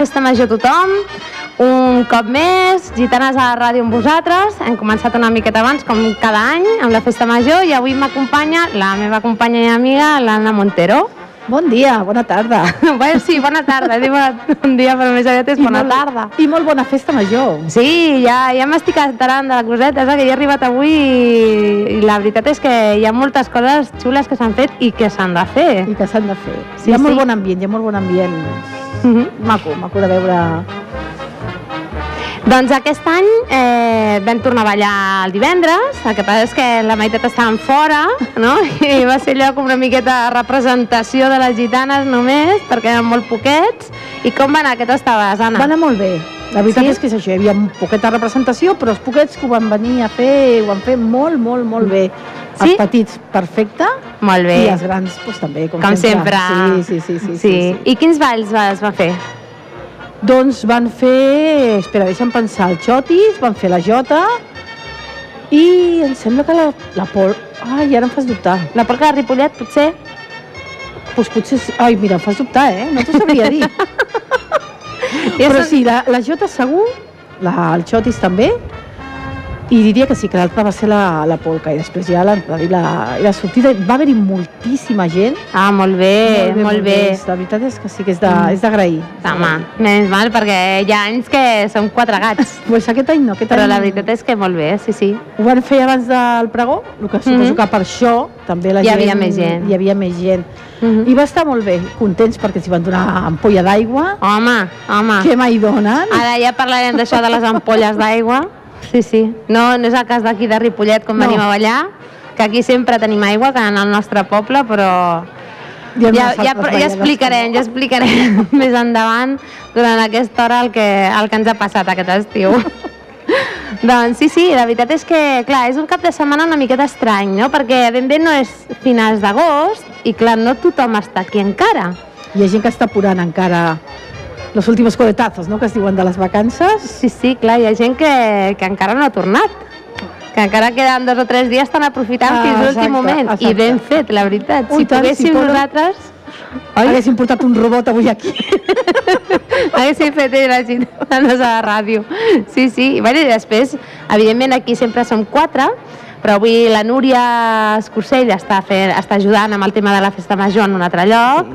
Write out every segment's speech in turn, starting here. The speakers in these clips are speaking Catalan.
festa major a tothom. Un cop més, Gitanes a la ràdio amb vosaltres. Hem començat una miqueta abans, com cada any, amb la festa major, i avui m'acompanya la meva companya i amiga, l'Anna Montero. Bon dia, bona tarda. Bé, sí, bona tarda. Diu bon dia, però més aviat és I bona molt- tarda. I molt bona festa major. Sí, ja, ja m'estic enterant de la coseta, que ja he arribat avui i, i la veritat és que hi ha moltes coses xules que s'han fet i que s'han de fer. I que s'han de fer. Sí, hi ha molt sí. bon ambient, hi ha molt bon ambient. Mhm. Maco, maco de veure... Doncs aquest any eh, vam tornar a ballar el divendres, el que passa és que la meitat estaven fora, no? I va ser allò com una miqueta de representació de les gitanes només, perquè eren molt poquets. I com va anar? Què t'estaves, Anna? Va anar molt bé. La veritat Sí? és que és això, hi havia un poqueta representació, però els poquets que ho van venir a fer, ho van fer molt, molt, molt bé. Sí? Els petits, perfecte, Molt bé. i els grans, doncs, també, com, com sempre. Sí, sí, sí. sí, sí, sí. I quins balls es va fer? Doncs van fer, espera, deixa'm pensar, el Xotis, van fer la Jota i em sembla que la, la Pol... Ai, ara em fas dubtar. La polca de Ripollet, potser? Doncs potser sí. Ai, mira, em fas dubtar, eh? No t'ho sabria dir. Però sí, la, la Jota segur, la, el Xotis també, i diria que sí, que l'altra va ser la, la polca, i després ja i la, i la sortida. Va haver-hi moltíssima gent. Ah, molt bé, molt bé. La veritat és que sí que és de- Mm. d'agrair. Home, menys mal, perquè hi ha anys que som quatre gats. Pues aquest any no, aquest Però any la veritat és que molt bé, sí, sí. Ho van fer abans del pregó, el que suposo Mhm. que per això també la Hi gent... havia més gent. Hi havia més gent. Mhm. I va estar molt bé, contents perquè s'hi van donar ampolla d'aigua, Home, home. que mai donen. Ara ja parlarem d'això de les ampolles d'aigua. Sí, sí. No, no és el cas d'aquí de Ripollet, com No. venim a ballar, que aquí sempre tenim aigua, que en el nostre poble, però ja, ja, ja ballades explicarem, ja explicarem més endavant durant aquesta hora el que, el que ens ha passat aquest estiu. doncs sí, sí, la veritat és que, clar, és un cap de setmana una miqueta estrany, no? Perquè ben bé no és finals d'agost i, clar, no tothom està aquí encara. Hi ha gent que està apurant encara los últimos coletazos, no?, que es diuen de les vacances. Sí, sí, clar, hi ha gent que, que encara no ha tornat que encara queden dos o tres dies estan aprofitant Ah, fins l'últim exacte, moment i exacte. ben fet, la veritat Ui, si tant, poguéssim si poden- nosaltres Oi? Haguéssim portat un robot avui aquí. haguéssim fet la gent a la ràdio sí, sí, i, bueno, i després evidentment aquí sempre som quatre però avui la Núria Escursell està, fent, està ajudant amb el tema de la festa major en un altre lloc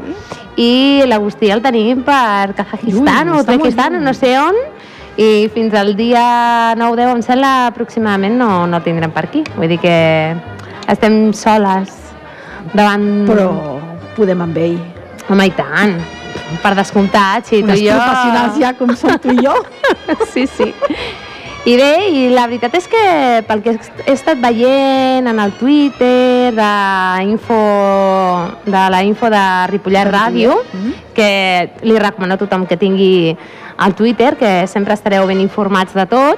i l'Agustí el tenim per Kazajistan Lluny, o Uzbekistan, lluny. no sé on i fins al dia 9-10 em sembla aproximadament no, no el tindrem per aquí vull dir que estem soles davant... Però podem amb ell. Home, i tant, per descomptat, si tu i jo... professionals ja com som tu i jo. sí, sí. I bé, i la veritat és que pel que he estat veient en el Twitter de, info, de la info de Ripollet Ràdio, Mhm. que li recomano a tothom que tingui el Twitter, que sempre estareu ben informats de tot.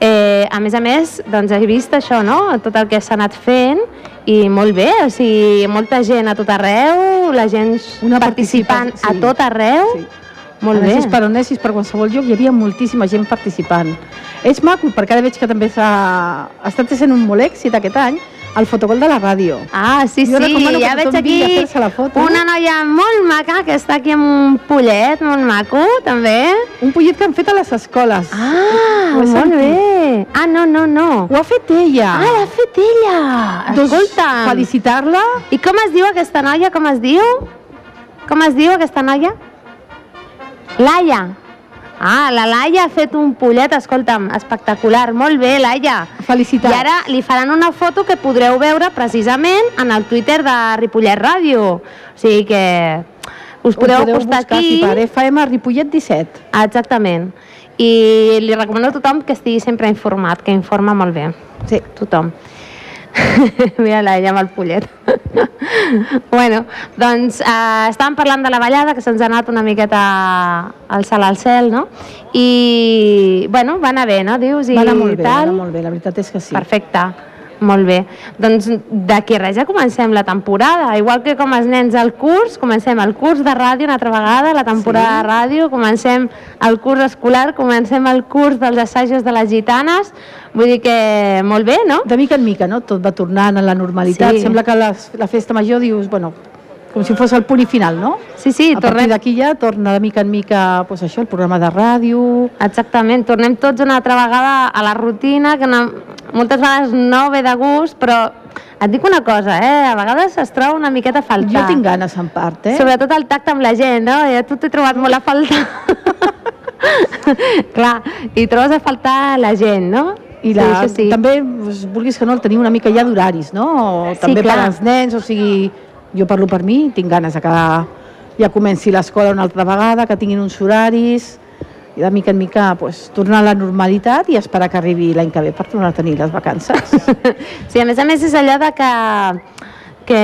Eh, a més a més, doncs he vist això, no? tot el que s'ha anat fent i molt bé, o sigui, molta gent a tot arreu, la gent Una participant participa- sí. a tot arreu, Sí. Molt bé. Anessis per on anessis, per qualsevol lloc, hi havia moltíssima gent participant. És maco, perquè ara veig que també s'ha ha estat sent un molt èxit aquest any, el fotogol de la ràdio. Ah, sí, Jo sí, ja veig aquí la foto. una noia molt maca que està aquí amb un pollet molt maco, també. Un pollet que han fet a les escoles. Ah, molt sentit. bé. Ah, no, no, no. Ho ha fet ella. Ah, l'ha fet ella. Doncs felicitar-la. I com es diu aquesta noia? Com es diu? Com es diu aquesta noia? Laia. Ah, la Laia ha fet un pollet, escolta'm, espectacular. Molt bé, Laia. Felicitar. I ara li faran una foto que podreu veure precisament en el Twitter de Ripollet Ràdio. O sigui que us podeu, acostar buscar aquí. per FM Ripollet 17. Ah, Exactament. I li recomano a tothom que estigui sempre informat, que informa molt bé. Sí. Tothom. Mira ella amb el pollet. bueno, doncs eh, estàvem parlant de la ballada, que se'ns ha anat una miqueta al salt al cel, no? I, bueno, va anar bé, no? Dius, i Va anar molt bé, va tal. anar molt bé, la veritat és que sí. Perfecte. Molt bé. Doncs d'aquí res ja comencem la temporada. Igual que com els nens al curs, comencem el curs de ràdio una altra vegada, la temporada Sí. de ràdio, comencem el curs escolar, comencem el curs dels assajos de les gitanes. Vull dir que molt bé, no? De mica en mica, no? Tot va tornant a la normalitat. Sí. Sembla que la, la festa major dius, bueno, com si fos el punt i final, no? Sí, sí, a partir tornem... d'aquí ja torna de mica en mica pues, això, el programa de ràdio... Exactament, tornem tots una altra vegada a la rutina, que no, moltes vegades no ve de gust, però et dic una cosa, eh? a vegades es troba una miqueta a faltar. Jo tinc ganes en part, eh? Sobretot el tacte amb la gent, no? Ja tu t'he trobat molt a faltar. Clar, i trobes a faltar la gent, no? I la, sí, sí. també, pues, vulguis que no, el tenir una mica ja d'horaris, no? O Sí, també clar. per als nens, o sigui, jo parlo per mi, tinc ganes de que ja comenci l'escola una altra vegada, que tinguin uns horaris, i de mica en mica pues, tornar a la normalitat i esperar que arribi l'any que ve per tornar a tenir les vacances. Sí, a més a més és allò de que, que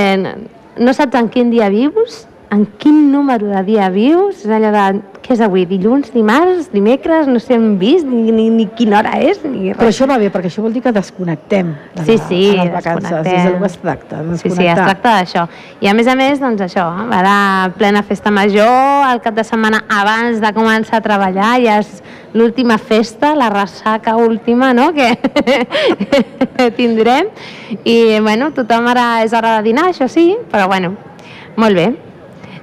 no saps en quin dia vius, en quin número de dia vius, és allò de, què és avui, dilluns, dimarts, dimecres, no sé on vist, ni, ni, ni quina hora és, ni Però res. això va bé, perquè això vol dir que desconnectem de Sí, la- sí, a les vacances, és del que es tracta, de Sí, sí, es tracta d'això. I a més a més, doncs això, ara plena festa major, el cap de setmana abans de començar a treballar, ja és l'última festa, la ressaca última, no?, que tindrem. I, bueno, tothom ara és hora de dinar, això sí, però, bueno, molt bé.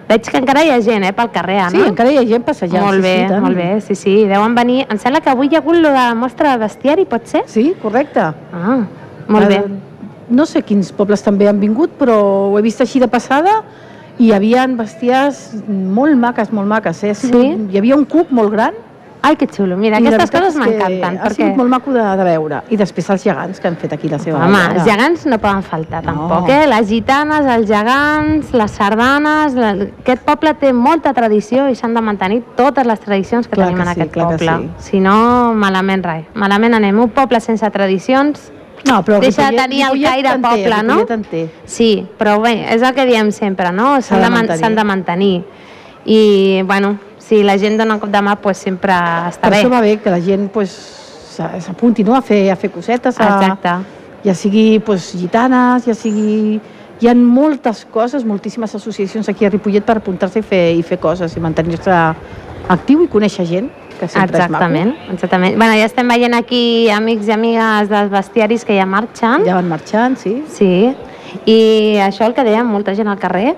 Veig que encara hi ha gent, eh, pel carrer, Anna. Sí, encara hi ha gent passejant. molt sí, bé, sí, tant. molt bé, sí, sí, deuen venir... Em sembla que avui hi ha hagut la mostra de bestiari, pot ser? Sí, correcte. Ah, molt bé. Eh, No sé quins pobles també han vingut, però ho he vist així de passada i hi havia bestiars molt maques, molt maques. Eh? Sí? Hi havia un cuc molt gran. Ai, que xulo. Mira, i aquestes coses m'encanten. Ha perquè... sigut molt maco de, de veure. I després els gegants que han fet aquí la seva Home, obra. els gegants no poden faltar No. tampoc, eh? Les gitanes, els gegants, les sardanes... La... Aquest poble té molta tradició i s'han de mantenir totes les tradicions que Clar tenim que en sí, aquest clar que poble. sí. Si no, malament res. Malament anem. Un poble sense tradicions... No, però Deixa de tenir el caire en poble, no? En. Sí, però bé, és el que diem sempre, no? S'ha S'han de de, man- de mantenir. I, bueno, si la gent dona un cop de mà, pues sempre està Per bé. això va bé que la gent pues, s'apunti no? a, fer, a fer cosetes, a, Exacte. ja sigui pues, gitanes, ja sigui... Hi ha moltes coses, moltíssimes associacions aquí a Ripollet per apuntar-se i fer, i fer coses i mantenir-se actiu i conèixer gent, que sempre Exactament, exactament. Bueno, ja estem veient aquí amics i amigues dels bestiaris que ja marxen. és maco. Ja van marxant, sí. Sí, i això el que dèiem, molta gent al carrer.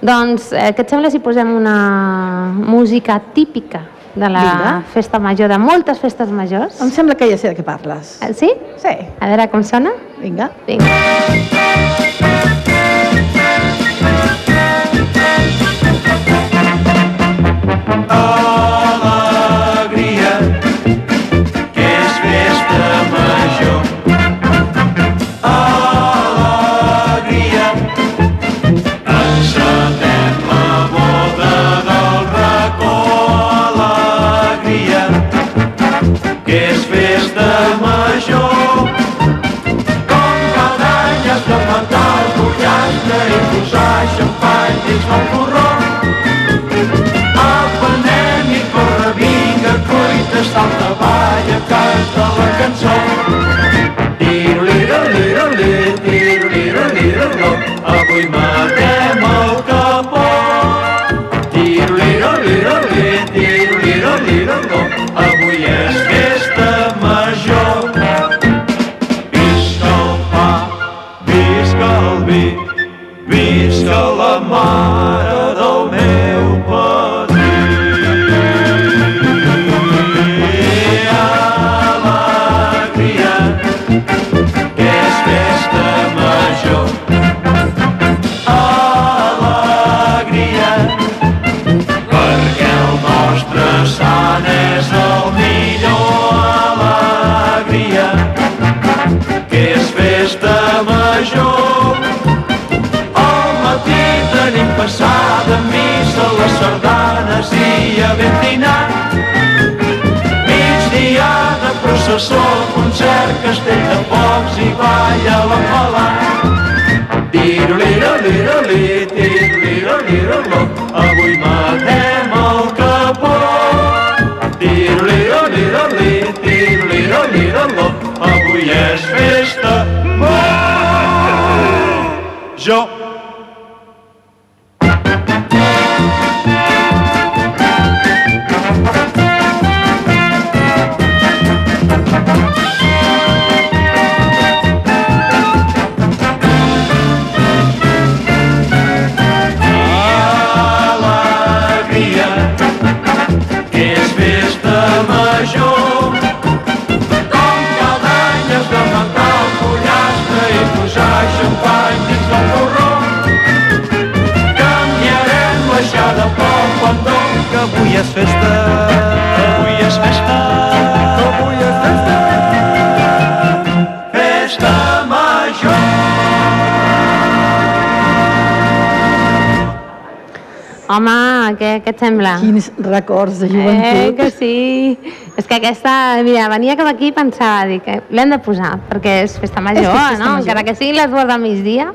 Doncs, eh, què et sembla si posem una música típica de la Vinga. festa major, de moltes festes majors? Em sembla que ja sé de què parles. Eh, Sí? Sí, A veure com sona. vinga. Vinga. Processó, concert, castell de focs i balla l'embalar. Tiro-liro-liro-li, tiro-liro-liro-lo, avui matem el capó. Tiro-liro-liro-li, tiro-liro-liro-lo, avui és festa major. avui festa. Avui és festa. Avui és festa. Festa major. Home, què, què et sembla? Quins records de Eh, joventut. que sí. És que aquesta, mira, venia cap aquí i pensava, dic, que l'hem de posar, perquè és festa major, És que és festa no? major. Encara que siguin les dues del migdia,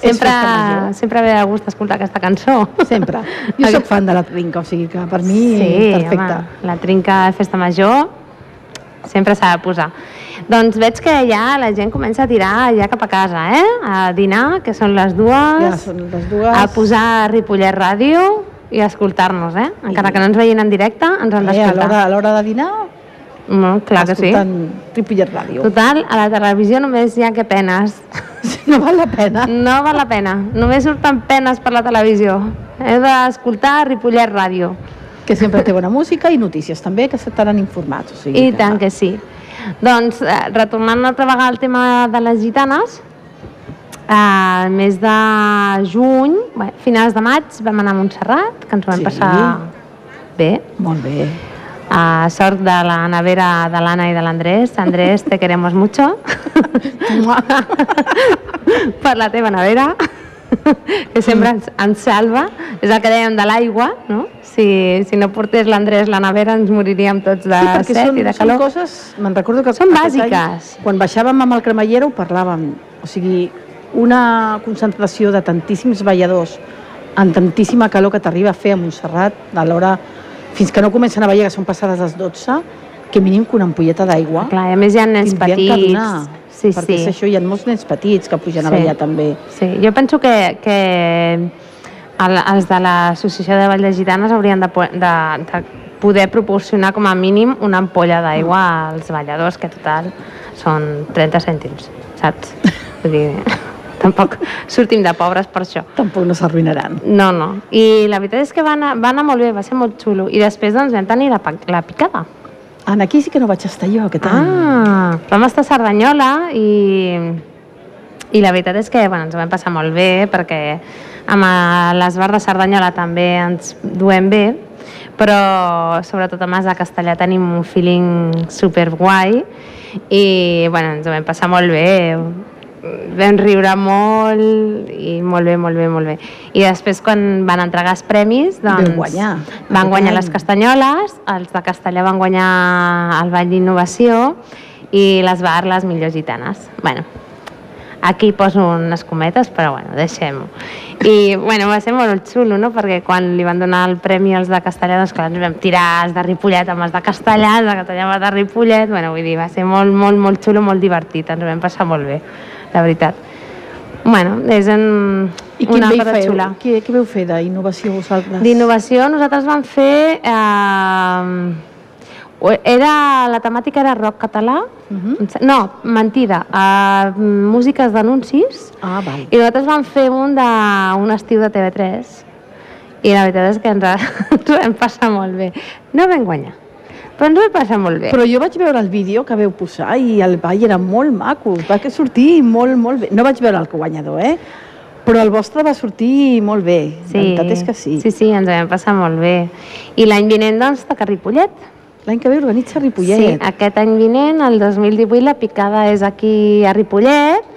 sempre, major. sempre ve de gust escoltar aquesta cançó. Sempre. Jo sóc fan de la trinca, o sigui que per mi perfecte. home, la trinca de festa major sempre s'ha de posar. Doncs veig que ja la gent comença a tirar ja cap a casa, eh? A dinar, que són les dues, Ja són les dues. a posar Ripollet Ràdio i a escoltar-nos, eh? Encara que no ens vegin en directe, ens han Eh, d'escoltar. l'hora a l'hora de dinar, Mm, clar que sí. Ripollet Ràdio. Total, a la televisió només hi ha que penes. No val la pena. No val la pena. Només surten penes per la televisió. He d'escoltar Ripollet Ràdio. Que sempre té bona música i notícies també, que s'estaran informats. O sigui I tant que sí. Doncs, eh, retornant una altra vegada al tema de les gitanes, al mes de juny, bé, finals de maig, vam anar a Montserrat, que ens ho vam Sí. passar bé. Molt bé. A sort de la nevera de l'Anna i de l'Andrés. Andrés, te queremos mucho. per la teva nevera, que sempre ens, ens salva. És el que dèiem de l'aigua, no? Si, si no portés l'Andrés la nevera ens moriríem tots de Sí, set són, i de són calor. coses, me'n recordo que Són aquest any, bàsiques. quan baixàvem amb el cremallera ho parlàvem, o sigui, una concentració de tantíssims balladors amb tantíssima calor que t'arriba a fer a Montserrat a l'hora, fins que no comencen a ballar, que són passades les 12, que mínim que una ampolleta d'aigua Clar, a més hi ha nens petits. sí, perquè sí. és això, hi ha molts nens petits que pugen a Sí. ballar també. Sí, jo penso que, que el, els de l'Associació de Vall de Gitanes haurien de, de, de poder proporcionar com a mínim una ampolla d'aigua als balladors, que total són 30 cèntims, saps? Vull dir, tampoc sortim de pobres per això. Tampoc no s'arruïnaran. No, no. I la veritat és que va anar, va anar molt bé, va ser molt xulo. I després doncs, vam tenir la, la picada. En aquí sí que no vaig estar jo aquest any. Ah, vam estar a Cerdanyola i, i la veritat és que bueno, ens ho vam passar molt bé perquè amb l'esbar de Cerdanyola també ens duem bé, però sobretot amb els de Castellà tenim un feeling super guai i bueno, ens ho vam passar molt bé vam riure molt i molt bé, molt bé, molt bé. I després quan van entregar els premis, doncs... Guanyar. Van guanyar les any. castanyoles, els de Castellà van guanyar el Ball d'Innovació i les Bar les millors gitanes. Bueno, aquí poso unes cometes, però bueno, deixem-ho. I bueno, va ser molt xulo, no? Perquè quan li van donar el premi als de Castellà, doncs clar, ens vam tirar els de Ripollet amb els de Castellà, els de Castellà amb els de Ripollet, bueno, vull dir, va ser molt, molt, molt xulo, molt divertit, ens vam passar molt bé, la veritat. Bueno, és en I una cosa xula. Què, què veu fer d'innovació vosaltres? D'innovació nosaltres vam fer... Eh, era, la temàtica era rock català. Mhm. No, mentida. Eh, músiques d'anuncis. Ah, val. I nosaltres vam fer un d'un estiu de TV3. I la veritat és que ens, ens ho vam passar molt bé. No vam guanyar, però ens ho vam passar molt bé. Però jo vaig veure el vídeo que veu posar i el ball era molt maco, va que sortir molt, molt bé. No vaig veure el guanyador, eh? Però el vostre va sortir molt bé, la veritat és que sí. Sí, sí, ens ho vam passar molt bé. I l'any vinent, doncs, toca Ripollet. L'any que ve organitza Ripollet. Sí, aquest any vinent, el 2018, la picada és aquí a Ripollet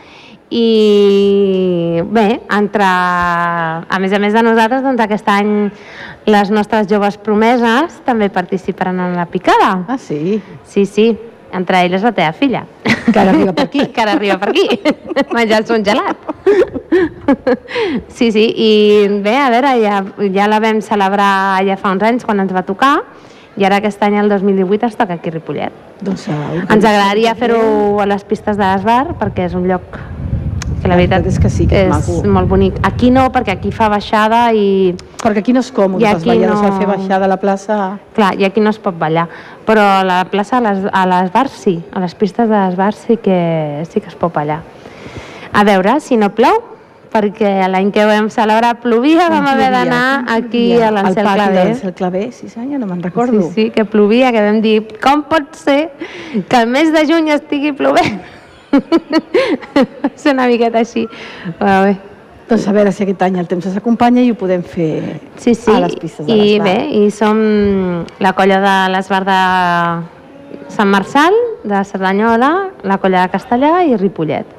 i bé, entre, a més a més de nosaltres, doncs aquest any les nostres joves promeses també participaran en la picada. Ah, sí? Sí, sí, entre elles la teva filla. Que ara arriba per aquí. que ara arriba per aquí, menjar-se un gelat. sí, sí, i bé, a veure, ja, ja la vam celebrar ja fa uns anys quan ens va tocar, i ara aquest any, el 2018, es toca aquí a Ripollet. Doncs, Ens agradaria fer-ho a les pistes de l'Esbar perquè és un lloc que la La veritat, és que sí, que és maco. molt bonic. Aquí no, perquè aquí fa baixada i, Perquè aquí no és còmode aquí balladors no- a fer baixada a la plaça. clar, i aquí no es pot ballar. Però a la plaça, a les, a les bars sí, a les pistes de les bars sí que, sí que es pot ballar. A veure, si no plou, perquè l'any que vam celebrar plovia, vam haver d'anar aquí a l'Ancel Al de Clavé. l'Ancel Clavé, sí senyor, no me'n recordo. Sí, sí, que plovia, que vam dir, com pot ser que el mes de juny estigui plovent? Va ser una miqueta així. Però bé, Doncs a veure si aquest any el temps ens acompanya i ho podem fer Sí, sí, a les pistes de i l'Esbar. bé, i som la colla de l'Esbar de Sant Marçal, de Cerdanyola, la colla de Castellà i Ripollet.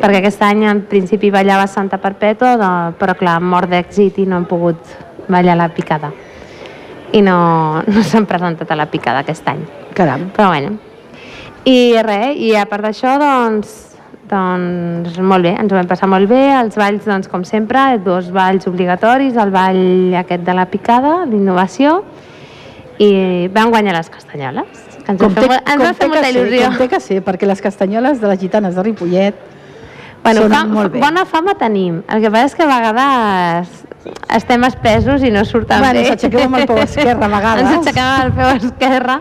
Perquè aquest any en principi ballava Santa Perpètua, però clar, mort d'èxit i no hem pogut ballar la picada. I no, no s'han presentat a la picada aquest any. Caram. Però bueno. I res, i a part d'això, doncs, doncs molt bé, ens ho vam passar molt bé, els balls, doncs, com sempre, dos balls obligatoris, el ball aquest de la picada, d'innovació, i van guanyar les castanyoles, que ens va fer, molt- ens va fer molta que il·lusió. Ser, com té que ser, perquè les castanyoles de les gitanes de Ripollet Bueno, Sona fa, molt bé. bona fama tenim. El que passa és que a vegades estem espesos i no surten Bueno, bé. ens aixequem amb el peu esquerre a vegades. ens aixequem amb el peu esquerre,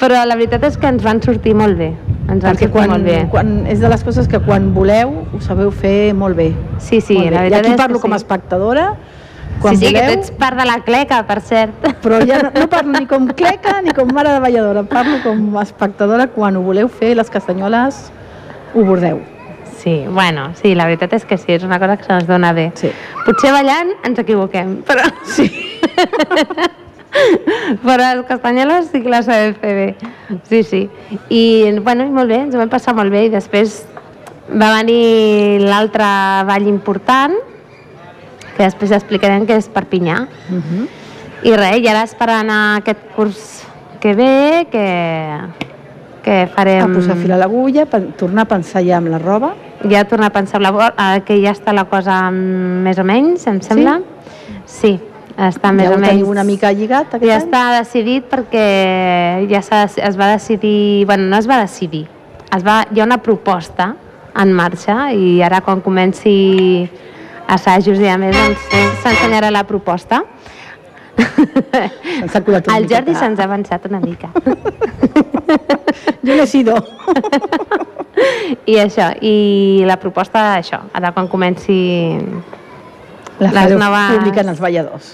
però la veritat és que ens van sortir molt bé. Ens van perquè sortir quan, molt bé. quan, és de les coses que quan voleu ho sabeu fer molt bé. Sí, sí, molt bé. la I veritat aquí és parlo que com a espectadora, quan sí, sí, voleu, que tu ets part de la cleca, per cert. però ja no, no parlo ni com cleca ni com mare de balladora, parlo com a espectadora, quan ho voleu fer, les castanyoles ho bordeu. Sí, bueno, sí, la veritat és que sí, és una cosa que se'ns dona bé. Sí. Potser ballant ens equivoquem, però... Sí. però les castanyoles sí que les sabem fer bé. Sí, sí. I, bueno, molt bé, ens ho vam passar molt bé i després va venir l'altre ball important, que després explicarem que és Perpinyà. Uh -huh. I res, i ara esperant aquest curs que ve, que, que farem... A posar fil a l'agulla, tornar a pensar ja amb la roba. Ja tornar a pensar la bo- eh, que ja està la cosa més o menys, em sembla. Sí, està més ja o menys. teniu una mica lligat aquest Ja any? està decidit perquè ja es va decidir, bueno, no es va decidir, es va, hi ha una proposta en marxa i ara quan comenci assajos i a més doncs s'ensenyarà la proposta. Se'ns ha colat El Jordi se'ns ha avançat una mica. Jo n'he sido. I això, i la proposta, això, ara quan comenci... La Les noves- pública en els balladors.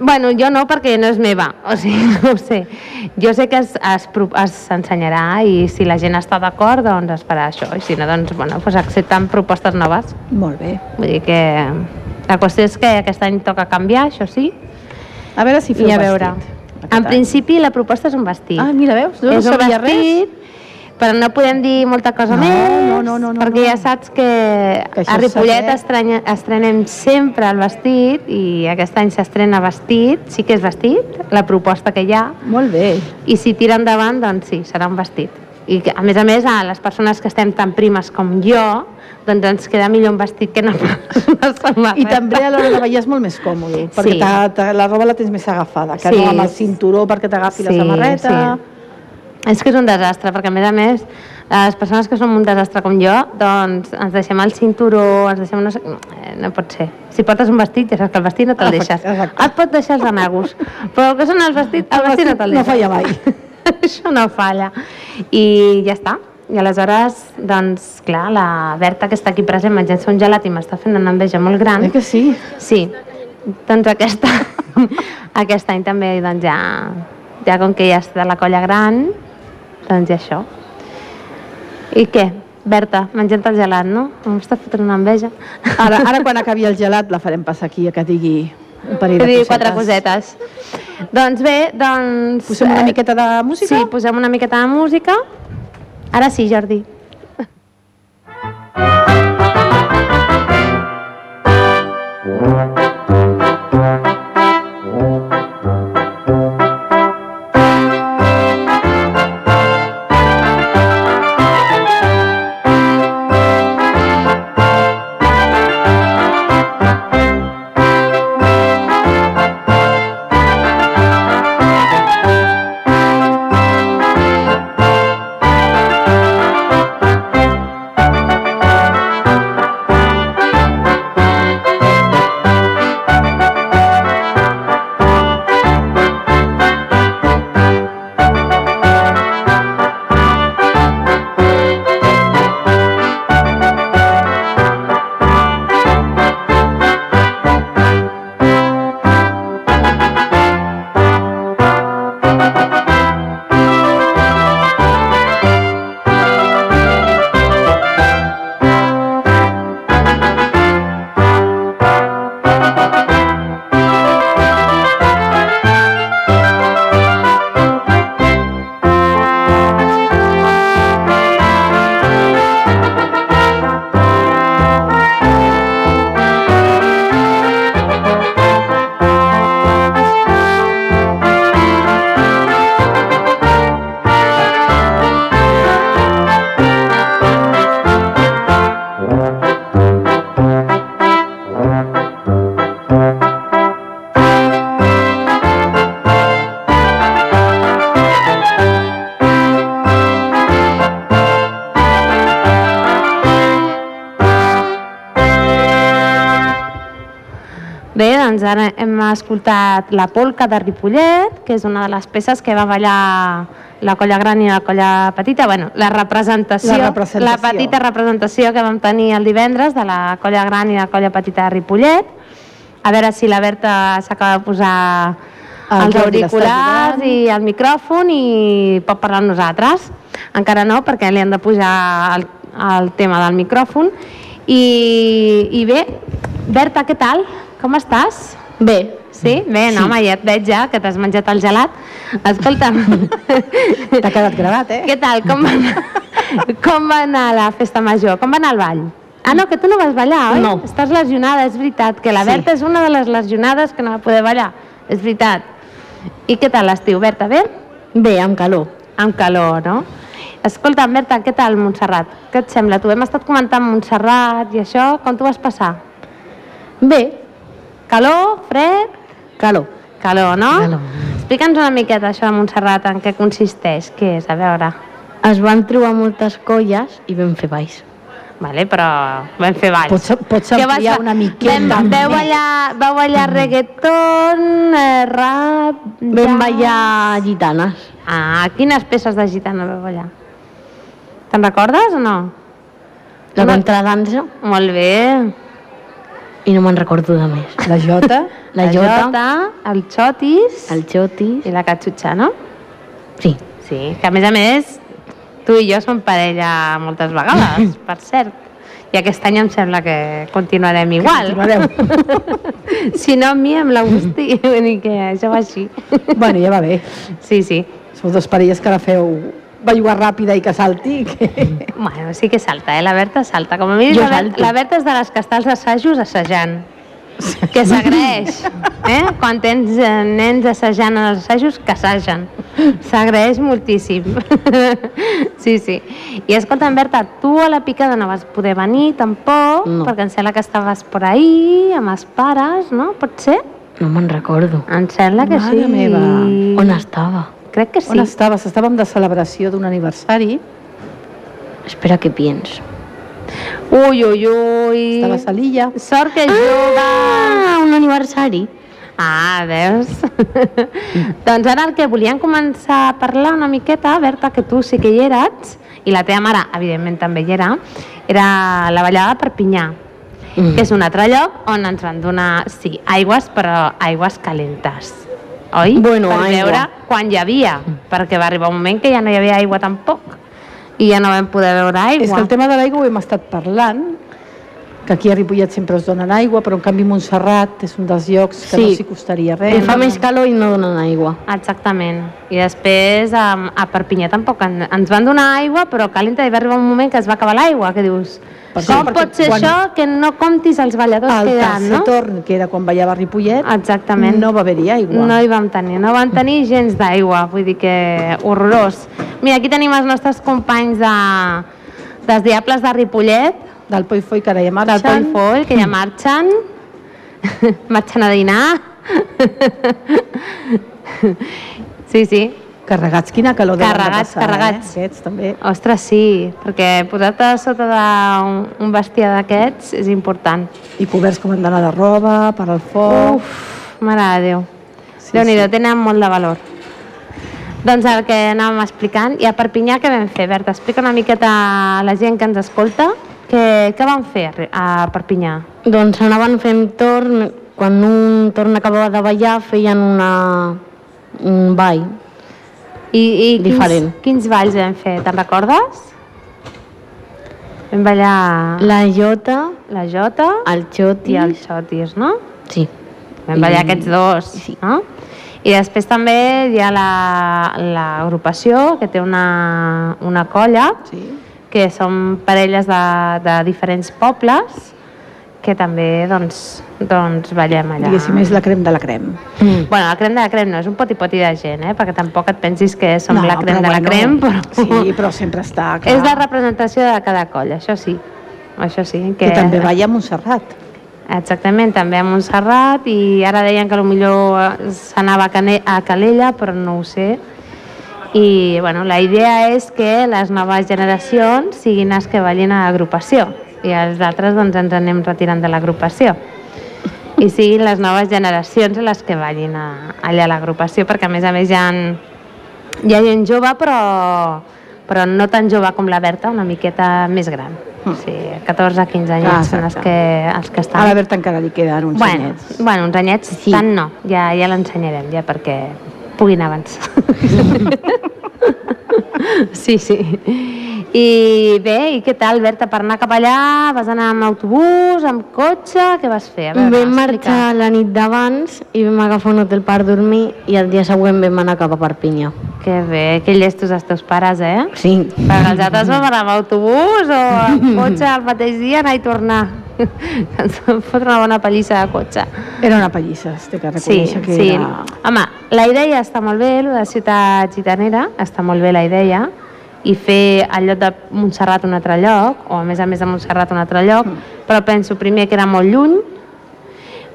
Bueno, jo no, perquè no és meva, o sigui, no ho sé. Jo sé que es, es, es s'ensenyarà i si la gent està d'acord, doncs es farà això, i si no, doncs, bueno, doncs accepten propostes noves. Molt bé. Vull dir que la qüestió és que aquest any toca canviar, això sí, A veure si feu i a veure. vestit. aquest En any. principi la proposta és un vestit. Ah, mira, veus? No, no és un sabia res. vestit, però no podem dir molta cosa No, més, no, no, no, no, perquè no. ja saps que, Que a Ripollet estrenya, estrenem sempre el vestit i aquest any s'estrena vestit, sí que és vestit, la proposta que hi ha, Molt bé. i si tira endavant, doncs sí, serà un vestit. I a més a més, a les persones que estem tan primes com jo, doncs ens queda millor un vestit que no pas una samarreta. I també a l'hora de ballar és molt més còmode, perquè Sí. t'ha- la roba la tens més agafada, que Sí. no amb el cinturó perquè t'agafi la Sí, samarreta. És que és un desastre, perquè a més a més, les persones que som un desastre com jo, doncs ens deixem el cinturó, ens deixem... No, sé, eh, no pot ser. Si portes un vestit, ja saps que el vestit no te'l deixes. exacte. Et pot deixar els anagos, però el que són els vestits, el, El vestit no vestit te'l no deixes. falla mai. Això no falla. I ja està. I aleshores, doncs, clar, la Berta que està aquí present menjant-se un gelat i m'està fent una enveja molt gran. Eh que sí? Sí, doncs aquesta, aquest any també doncs ja, ja com que ja està la colla gran, doncs ja això. I què? Berta, menjant el gelat, no? M'està fotent una enveja. Ara, ara quan acabi el gelat la farem passar aquí a que digui un parell de cosetes. quatre cosetes. Doncs bé, doncs... Posem una eh, miqueta de música? Sí, posem una miqueta de música. Ara sí, Jordi. doncs ara hem escoltat La polca de Ripollet, que és una de les peces que va ballar la colla gran i la colla petita, bueno, la representació, La representació. la petita representació que vam tenir el divendres de la colla gran i la colla petita de Ripollet. A veure si la Berta s'acaba de posar El els auriculars i el micròfon i pot parlar amb nosaltres. Encara no, perquè li han de pujar el, el tema del micròfon. I, I bé, Berta, què tal? Com estàs? Bé, Sí? Bé, no, home, ja et veig ja, que t'has menjat el gelat. Escolta'm, T'ha quedat gravat, eh? què tal? Com va, anar, com va anar la festa major? Com va anar el ball? Ah, no, que tu no vas ballar, oi? No. Estàs lesionada, és veritat, que la Sí. Berta és una de les lesionades que no va poder ballar. És veritat. I què tal l'estiu, Berta? Bé? bé, amb calor. Amb calor, no? Escolta, Berta, què tal Montserrat? Què et sembla? Tu hem estat comentant Montserrat i això, com t'ho vas passar? Bé, Calor? Fred? calor. Calor, no? Calor. Explica'ns una miqueta això de Montserrat, en què consisteix, què és, a veure. Es van trobar moltes colles i vam fer balls. Vale, però vam fer balls. Pots, pots vas ampliar fa- una miqueta Vam, veu ballar, vau ballar reggaeton, eh, rap... Vam jazz? ballar gitanes. Ah, quines peces de gitana vau ballar? Te'n recordes o no? La contradansa Molt bé. I no me'n recordo de més. La Jota, La jota, jota, el xotis el xotis... i la catxutxa, no? Sí, Sí, que a més a més tu i jo som parella moltes vegades, per cert. I aquest any em sembla que continuarem igual. continuareu. si no amb mi, amb l'Agustí. Vull dir que això va així. bueno, ja va bé. Sí, sí. Sou dos parelles que la feu bellugar ràpida i que salti. Que... Bueno, sí que salta, eh? La Berta salta. Com a mínim, la, Ber- salto. la Berta és de les que està als assajos assajant. Que s'agraeix, eh? Quan tens eh, nens assajant en els assajos, que assagen. S'agraeix moltíssim. Sí, sí. I escolta'm, Berta, tu a la picada no vas poder venir tampoc, No. perquè em sembla que estaves por ahí, amb els pares, no? Pot ser? no me'n recordo. Em sembla que Mare sí. meva. On estava? Crec que sí. On estaves? Estàvem de celebració d'un aniversari. Espera que piens. Ui, ui, ui. Estaves a l'illa. Sort que juga. Ah, un aniversari. Ah, veus? doncs ara el que volíem començar a parlar una miqueta, Berta, que tu sí que hi eres, i la teva mare, evidentment, també hi era, era la ballada de Perpinyà, Mm. que és un altre lloc on ens van donar, sí, aigües, però aigües calentes. Oi? Bueno, per aigua. veure quan hi havia, perquè va arribar un moment que ja no hi havia aigua tampoc, i ja no vam poder veure aigua. És que el tema de l'aigua ho hem estat parlant, que aquí a Ripollet sempre es donen aigua, però en canvi Montserrat és un dels llocs que Sí. no s'hi costaria res. I fa més calor i no donen aigua. Exactament. I després a, a Perpinyà tampoc en, ens van donar aigua, però calenta i va arribar un moment que es va acabar l'aigua, que dius, Per com perquè pot ser quan- això que no comptis els balladors El que hi ha, tercer no? torn, que era quan ballava a Ripollet, Exactament. no va haver-hi aigua. No hi vam tenir, no vam tenir gens d'aigua, vull dir que horrorós. Mira, aquí tenim els nostres companys de, dels Diables de Ripollet, Del Poi Foi, que ara ja del. Poll Foll, que ja marxen, marxen a dinar. Sí, sí, Carregats, quina calor de Carregats, passar, carregats. Eh? Aquests també. Ostres, sí, perquè posar-te sota d'un un bestiar d'aquests és important. I coberts com han d'anar de roba, per al foc... Uf, mare de Déu. Sí, Sí, Déu-n'hi-do, sí. tenen molt de valor. Doncs el que anàvem explicant, i a Perpinyà què vam fer? Berta, explica una miqueta a la gent que ens escolta què, què van fer a Perpinyà. Doncs anaven fent torn, quan un torn acabava de ballar feien una, un ball. I, i quins, Diferent. quins balls vam fer? Te'n recordes? Vam ballar la, La jota, la Jota el xotis... i el Xotis, no? Sí. Vam ballar I- aquests dos, sí. no? I després també hi ha la- l'agrupació, que té una, una colla, Sí. Que són parelles de, de diferents pobles, que també doncs, doncs ballem allà. Diguéssim, és la crem de la crem. Mm. Bueno, la crem de la crem no, és un poti-poti de gent, eh? perquè tampoc et pensis que som la crem de la bueno, crem, però Sí, però sempre està clar. és la representació de cada colla, això sí. Això sí. Que també balla a Montserrat. Exactament, també a Montserrat i ara deien que millor s'anava a Calella, però no ho sé. I bueno, la idea és que les noves generacions siguin les que ballin a l'agrupació i els altres doncs, ens anem retirant de l'agrupació. i siguin les noves generacions les que vagin a, allà a l'agrupació, perquè a més a més hi ha, hi ha gent jove, però, però no tan jove com la Berta, una miqueta més gran. O sigui, 14-15 anyets Ah, són els que, els que estan. A la Berta encara li queden uns bueno, anyets. bueno, uns anyets, Sí. sí. tant no, ja, ja l'ensenyarem, ja perquè puguin avançar. sí, sí. I bé, i què tal, Berta, per anar cap allà? Vas anar amb autobús, amb cotxe? Què vas fer? A veure, Vam marxar la nit d'abans i vam agafar un hotel per dormir i el dia següent vam anar cap a Perpinyà. Que bé, que llestos els teus pares, eh? Sí. Perquè els altres vam anar amb autobús o amb cotxe el mateix dia, anar i tornar. Ens vam fotre una bona pallissa de cotxe. Era una pallissa, es té que Sí, reconèixer que sí. era... Home, la idea està molt bé, de ciutat gitanera, està molt bé la idea, i fer al lloc de Montserrat un altre lloc, o a més a més de Montserrat un altre lloc, però penso primer que era molt lluny,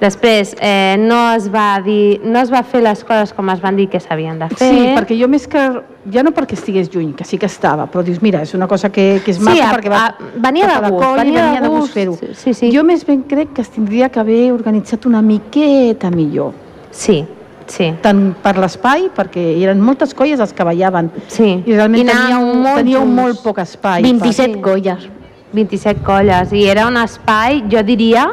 després eh, no, es va dir, no es va fer les coses com es van dir que s'havien de fer. Sí, perquè jo més que... Ja no perquè estigués lluny, que sí que estava, però dius, mira, és una cosa que, que és Sí, maca a- perquè va... a- venia de gust, venia de venia de gust gust, fer-ho. sí, sí. Jo més ben crec que es tindria que haver organitzat una miqueta millor. Sí, sí. tant per l'espai, perquè eren moltes colles els que ballaven, Sí. i realment I teníeu, molt teníeu molt poc espai. 27 sí. colles. 27 colles i era un espai, jo diria,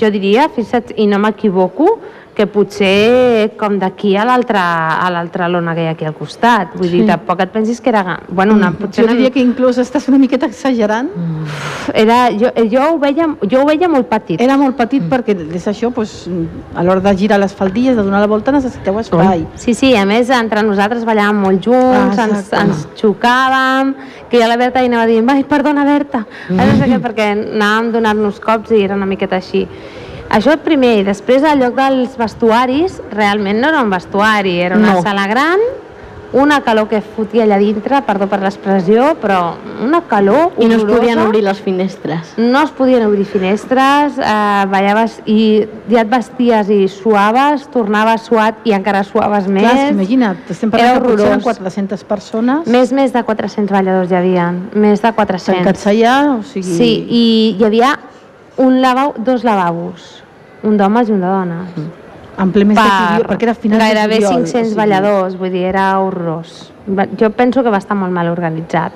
jo diria, fixa't, i no m'equivoco, que potser com d'aquí a l'altra a l'altra lona que hi ha aquí al costat. Vull dir, tampoc et pensis que era... Bueno, una, potser Jo una, diria que inclús estàs una miqueta exagerant. era, jo, jo, ho veia, jo ho veia molt petit. Era molt petit perquè és això, doncs, a l'hora de girar les faldilles, de donar la volta, necessiteu espai. Sí, sí, a més, entre nosaltres ballàvem molt junts, Ah, ens, ens xocàvem, que jo a la Berta hi anava dient, vai, perdona, Berta, mm. no sé què, perquè anàvem donant-nos cops i era una miqueta així. Això primer, i després al lloc dels vestuaris, realment no era un vestuari, era una No. sala gran, una calor que fotia allà dintre, perdó per l'expressió, però una calor I no es podien obrir les finestres. No es podien obrir finestres, eh, ballaves i ja et vesties i suaves, tornaves suat i encara suaves més. Clar, imagina't, estem parlant que potser eren horrorós. 400 persones Més, més de 400 balladors hi havia, més de 400. tancats allà, o sigui... Sí, i hi havia un lavabo, dos lavabos, un d'homes i un de dones. en ple mes de juliol, perquè era final gairebé de juliol. 500 balladors, vull dir, era horrorós. Jo penso que va estar molt mal organitzat.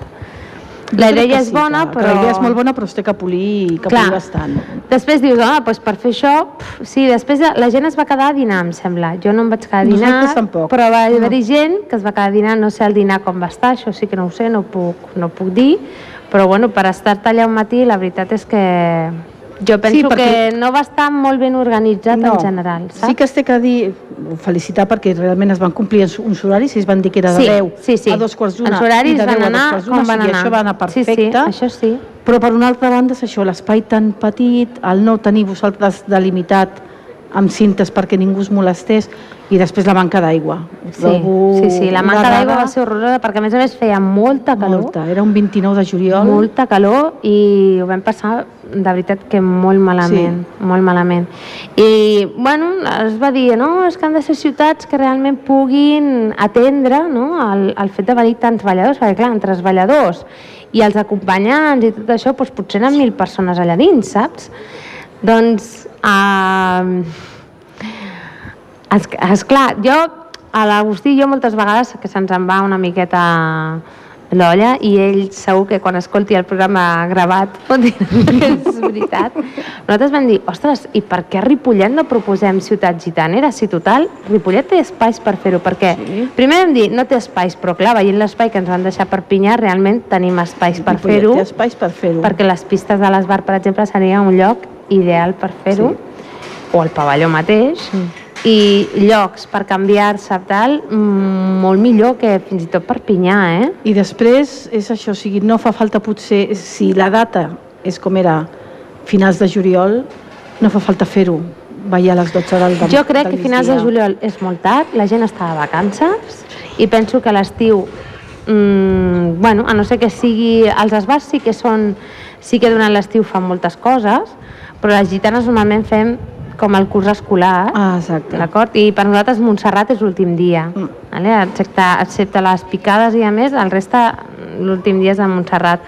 La idea és sí, bona, que, però... La idea és molt bona, però es té que polir, que Clar. polir bastant. Després dius, home, doncs per fer això, pf, sí, després la gent es va quedar a dinar, em sembla. Jo no em vaig quedar a dinar, Nosaltres tampoc. però va haver-hi gent que es va quedar a dinar, no sé el dinar com va estar, això sí que no ho sé, no ho puc, no ho puc dir, però bueno, per estar allà un matí, la veritat és que jo penso Sí, perquè- que no va estar molt ben organitzat en general, saps? Sí que es té que dir, felicitar perquè realment es van complir uns horaris i es van dir que era de Sí, 10 sí, sí. a dos quarts d'una Els horaris i de 10 van anar com van anar. això va anar perfecte. Sí, sí, això sí. Però per una altra banda és això, l'espai tan petit, el no tenir vosaltres delimitat amb cintes perquè ningú es molestés i després la manca d'aigua. Sí, sí, sí, la manca d'aigua va ser horrorosa perquè a més a més feia molta calor. Molta. Era un 29 de juliol. molta calor i ho vam passar de veritat que molt malament, sí. molt malament. I, bueno, es va dir, no, és que han de ser ciutats que realment puguin atendre no, el, el fet de venir tants balladors, perquè clar, entre els balladors i els acompanyants i tot això, doncs potser eren mil persones allà dins, saps? Doncs, uh, es, esclar, jo, a l'Agustí i jo moltes vegades que se'ns en va una miqueta l'olla i ell segur que quan escolti el programa gravat pot dir que és veritat. Nosaltres vam dir, ostres, i per què a Ripollet no proposem ciutat gitanera? Si total, Ripollet té espais per fer-ho, perquè Sí. primer vam dir, no té espais, però clar, veient l'espai que ens van deixar per Pinyà, realment tenim espais per Ripollet fer-ho, Té espais per fer-ho. perquè les pistes de l'Esbar, per exemple, seria un lloc ideal per fer-ho, o el pavelló mateix, i llocs per canviar-se tal, mm, molt millor que fins i tot Perpinyà, eh? I després és això, o sigui, no fa falta potser, si la data és com era finals de juliol, no fa falta fer-ho, ballar a les 12 del matí. Jo crec que finals de juliol és molt tard, la gent està de vacances i penso que l'estiu, mm, bueno, a no ser que sigui... Els esbars sí que són... Sí que durant l'estiu fan moltes coses, però les gitanes normalment fem com el curs escolar, Ah, exacte. D'acord? I per nosaltres Montserrat és l'últim dia, Mm. vale? excepte, excepte les picades i a més, el reste l'últim dia és a Montserrat.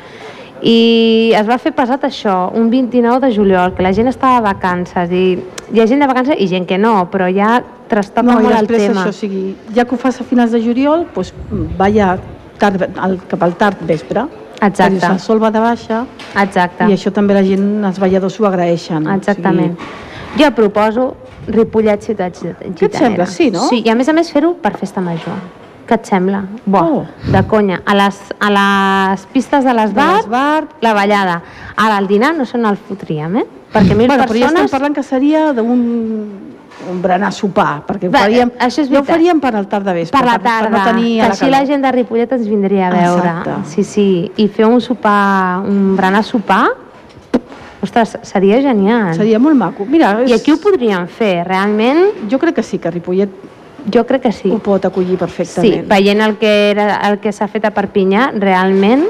i es va fer pesat això, un 29 de juliol, que la gent estava de vacances i hi ha gent de vacances i gent que no, però ja trastoca No, i molt el després tema. això, o sigui, ja que ho fas a finals de juliol, doncs va ja tard, al, cap al tard vespre. Exacte. Dius, el sol va de baixa Exacte. i això també la gent, els balladors ho agraeixen. Exactament. Jo proposo Ripollet Ciutat Gitanera. Què et sembla? Sí, no? Sí, i a més a més fer-ho per festa major. Què et sembla? Bo, Oh. de conya. A les, a les pistes de O sigui, l'Esbar, l'Esbart, la ballada. Ara, el dinar no se n'el fotríem, eh? Perquè mil Bueno, però ja estem persones... parlant que seria d'un un berenar sopar, perquè Va, faríem, això és ja ho faríem per al tard de vespre, per la per tarda, no tenir que la així la gent de Ripollet ens vindria a veure. Exacte. Sí, sí, i fer un sopar, un berenar sopar, ostres, seria genial. Seria molt maco. Mira, és... I aquí ho podríem fer, realment, jo crec que sí, que Ripollet jo crec que sí. ho pot acollir Sí, perfectament. veient el que, era, el que s'ha fet a Perpinyà, realment,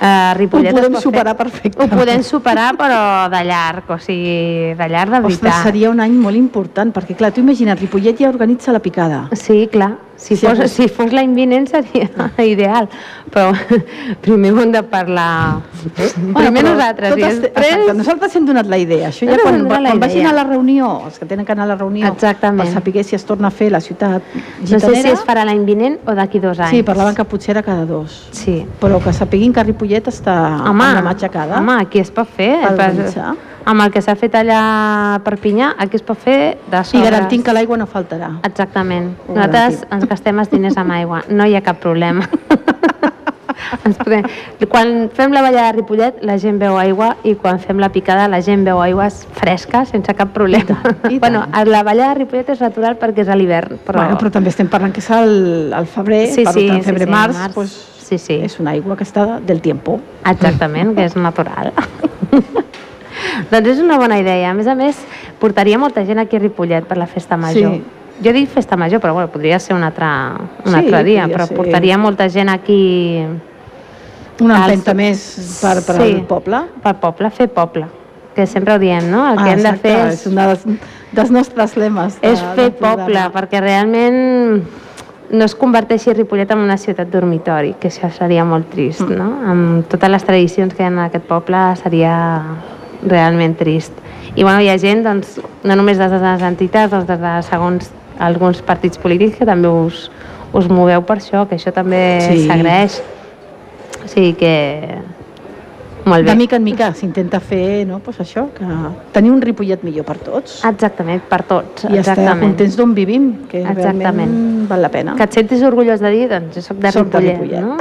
eh, Ripollet Ho podem superar fer. perfectament. Ho podem superar, però de llarg, o sigui, de llarg de Ostres, veritat. seria un any molt important, perquè clar, tu imagina't, Ripollet ja organitza la picada. Sí, clar. Si, Sí, fos, pues- si fos l'any vinent seria ideal, però primer ho hem de parlar. primer però nosaltres i totes- després... Exacte, nosaltres hem donat la idea. Això ja Nosaltres quan, la quan vagin a la reunió, els que tenen que anar a la reunió, Exactament. per saber si es torna a fer la ciutat No sé gitanera, si es farà l'any vinent o d'aquí dos anys. sí, parlaven que potser era cada dos. Sí. Però que sapiguin que Ripollet està Home, amb la mà aixecada. home, aquí es pot fer. Per. Amb el que s'ha fet allà a Perpinyà, aquí es pot fer de I sobres. garantint que l'aigua no faltarà. Exactament. Ho Nosaltres garantim. ens gastem els diners amb aigua, no hi ha cap problema. ens podem... Quan fem la ballada de Ripollet, la gent veu aigua i quan fem la picada, la gent veu aigües fresques sense cap problema. I tant, i bueno, tant. la ballada de Ripollet és natural perquè és a l'hivern, però... Bueno, però també estem parlant que és el, el febrer, Sí, per sí, tant, sí, febrer, sí, març, març. Pues, Sí, sí. és una aigua que està del tiempo. Exactament, que és natural. doncs és una bona idea. A més a més, portaria molta gent aquí a Ripollet per la festa major. Sí. Jo dic festa major, però bueno, podria ser un altre, un Sí, altre dia, però ser. portaria molta gent aquí Una empenta més per, per Sí. al poble. pel poble, fer poble, que sempre ho diem, no? El que Ah, hem de exacte, fer és és, un dels, dels nostres lemes. de- és fer poble, perquè realment no es converteixi Ripollet en una ciutat dormitori, que això seria molt trist, Mm. no? Amb totes les tradicions que hi ha en aquest poble seria realment trist. I bueno, hi ha gent, doncs, no només des de les entitats, doncs des de segons alguns partits polítics que també us, us moveu per això, que això també Sí. s'agraeix. O sigui que... Molt bé. De mica en mica s'intenta fer no, pues això, que tenir un Ripollet millor per tots Exactament, per tots. i estar contents d'on vivim, que Exactament. realment val la pena. Que et sentis orgullós de dir, doncs jo soc de Soc de Ripollet, Ripollet. no?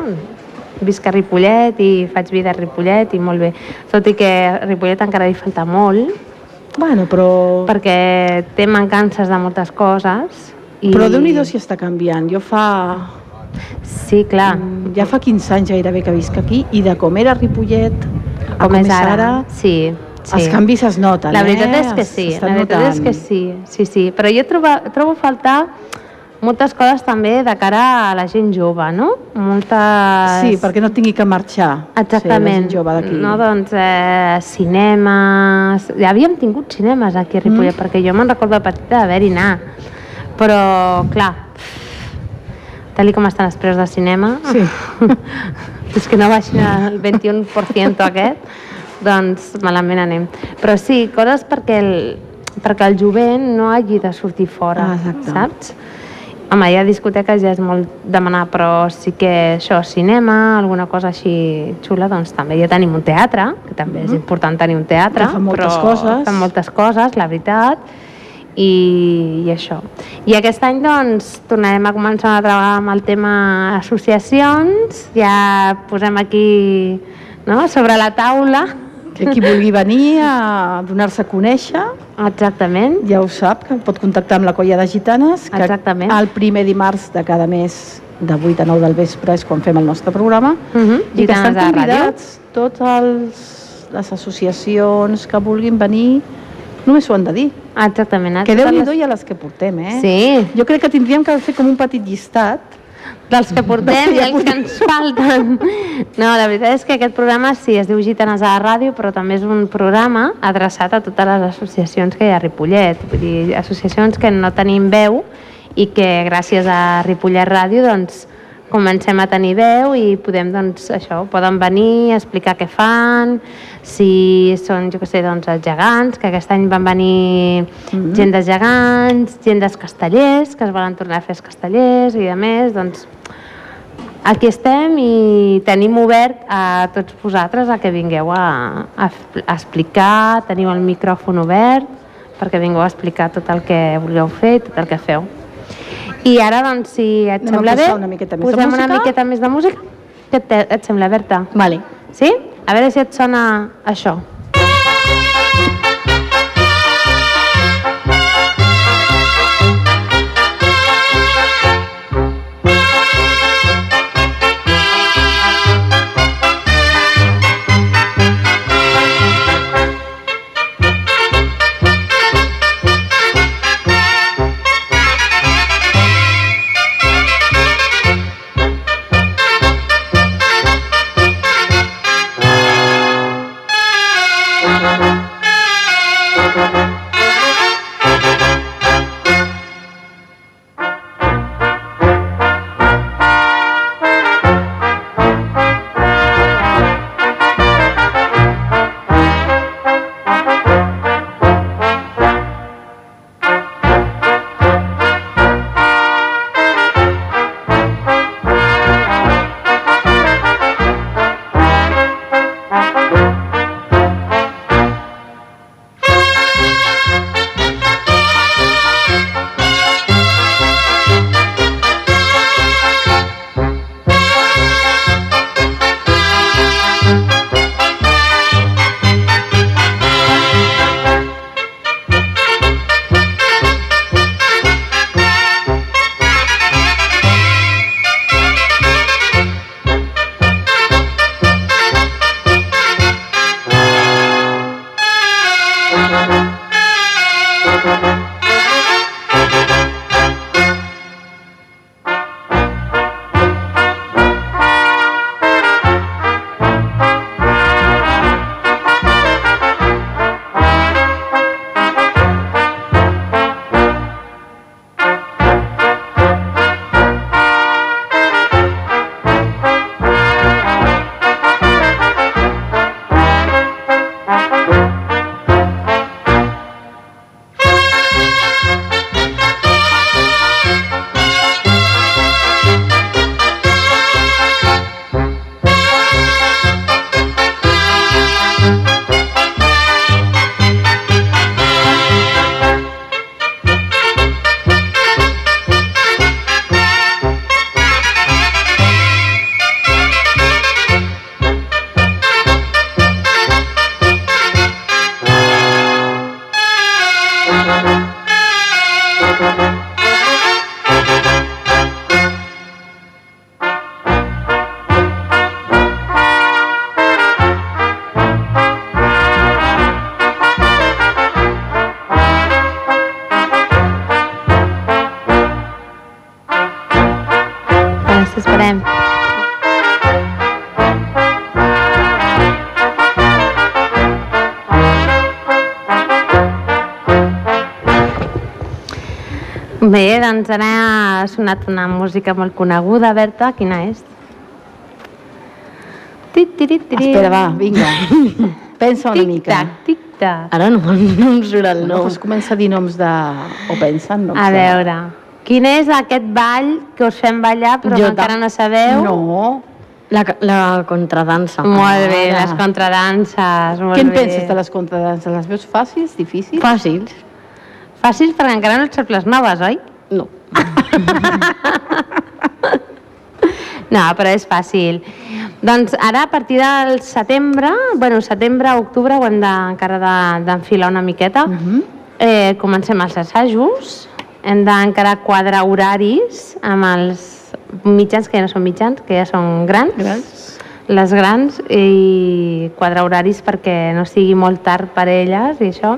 Visc a Ripollet i faig vida a Ripollet i molt bé. Tot i que a Ripollet encara li falta molt, Bueno, però, perquè té mancances de moltes coses. I... però Déu-n'hi-do si està canviant. Jo fa, Sí, clar. mm, ja fa 15 anys gairebé que visc aquí i de com era Ripollet a com és ara. Sí, sí. els canvis es noten, La veritat eh? és que sí, la veritat és notant. que sí, sí, sí. Però jo trobo, trobo faltar moltes coses també de cara a la gent jove, no? Moltes... Sí, perquè no tingui que marxar Exactament. Sí, jove d'aquí. No, doncs, eh, cinemes... Ja havíem tingut cinemes aquí a Ripollet, mm. perquè jo me'n recordo de petita d'haver-hi anar. Però, clar, tal com estan els preus de cinema, Sí. és que no baixin el 21% aquest, doncs malament anem. Però sí, coses perquè el, perquè el jovent no hagi de sortir fora, Ah, exacte. saps? Home, ja discoteques ja és molt demanar, però sí que això, cinema, alguna cosa així xula, doncs també ja tenim un teatre, que també és important tenir un teatre. Mhm. Que fa moltes però coses. Fa moltes coses, la veritat, i, i això. I aquest any, doncs, tornarem a començar a treballar amb el tema associacions, ja posem aquí no, sobre la taula, qui vulgui venir a donar-se a conèixer exactament, ja ho sap, que pot contactar amb la colla de gitanes, que Exactament. el primer dimarts de cada mes de 8 a 9 del vespre és quan fem el nostre programa uh -huh. i que estan convidats tots els, les associacions que vulguin venir només ho han de dir Exactament. que déu nhi les- i a les que portem eh? Sí, jo crec que tindríem que fer com un petit llistat dels que portem i els que ens falten. No, la veritat és que aquest programa sí, es diu Gitanes a la ràdio, però també és un programa adreçat a totes les associacions que hi ha a Ripollet. Vull dir, associacions que no tenim veu i que gràcies a Ripollet Ràdio doncs, comencem a tenir veu i podem, doncs, això, poden venir, explicar què fan, si són, jo què sé, doncs, els gegants, que aquest any van venir gent dels gegants, gent dels castellers, que es volen tornar a fer els castellers, i a més, doncs, aquí estem i tenim obert a tots vosaltres a que vingueu a, a, a explicar, teniu el micròfon obert perquè vingueu a explicar tot el que vulgueu fer i tot el que feu. I ara, doncs, si et Anem sembla bé, una miqueta més de posem una música? miqueta més de música. Què et, et sembla, Berta? Vale. Sí? A veure si et sona això. Gràcies, Bé, doncs ara ha sonat una música molt coneguda, Berta. Quina és? Tit, tirit, tirit. Espera, va, vinga. Pensa una mica. Tic-tac, tic-tac. Ara no, no em surt el No, nom. pues comença a dir noms de... o pensa en noms A de... veure, quin és aquest ball que us fem ballar però Jo que encara no sabeu? No. La, la contradansa. Molt bé, Ara. les contradanses, molt Què en bé. penses de les contradanses? Les veus fàcils, difícils? Fàcils. Fàcils perquè encara no et saps les noves, oi? No. No, però és fàcil. Doncs ara, a partir del setembre, bueno, setembre, octubre, ho hem de, encara de- d'enfilar una miqueta, Mhm. eh, comencem els assajos, hem d'encara quadrar horaris amb els mitjans, que ja no són mitjans, que ja són grans, Grans. les grans, i quadrar horaris perquè no sigui molt tard per elles i això.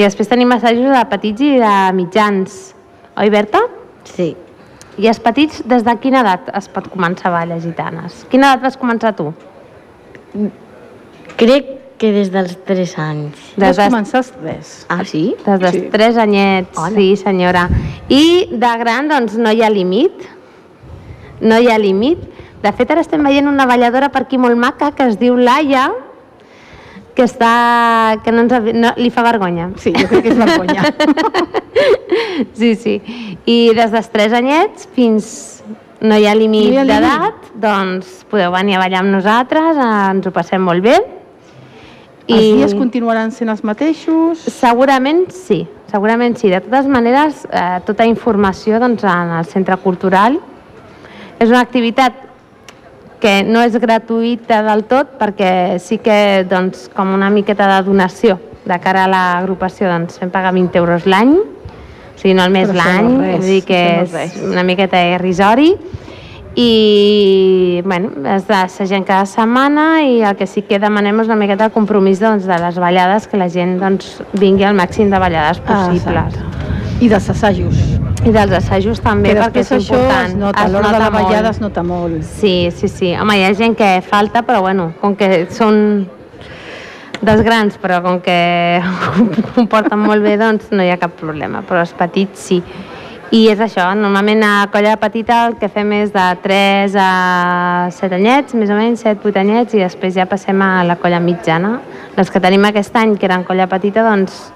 I després tenim assajos de petits i de mitjans. Oi, Berta? Sí. I els petits, des de quina edat es pot començar a ballar gitanes? Quina edat vas començar tu? Crec que des dels 3 anys. Des de, començar als tres. Ah, sí? des dels Sí. 3 anyets, Hola. sí senyora. I de gran, doncs, no hi ha límit. no hi ha límit. De fet, ara estem veient una balladora per aquí molt maca que es diu Laia, que està... que no ens no, li fa vergonya. Sí, jo crec que és vergonya. Sí, sí. I des dels 3 anyets fins no hi ha límit No d'edat, doncs podeu venir a ballar amb nosaltres, eh, ens ho passem molt bé. Els dies continuaran sent els mateixos? Segurament sí, segurament sí. De totes maneres, eh, tota informació doncs, en el centre cultural és una activitat que no és gratuïta del tot perquè sí que doncs, com una miqueta de donació de cara a l'agrupació doncs, fem pagar 20 euros l'any, o sigui, no el mes l'any, no és dir que no és res. una miqueta irrisori i bueno, és de gent cada setmana i el que sí que demanem és una miqueta el compromís doncs, de les ballades, que la gent doncs, vingui al màxim de ballades possibles. Exacte. I dels assajos. I dels assajos també, Que perquè és això important. es nota, a l'hora de la ballada es nota molt. Sí, sí, sí. Home, hi ha gent que falta, però bueno, com que són dels grans, però com que ho porten molt bé, doncs no hi ha cap problema, però els petits sí. I és això, normalment a colla petita el que fem és de 3 a 7 anyets, més o menys 7-8 anyets, i després ja passem a la colla mitjana. Les que tenim aquest any, que eren colla petita, doncs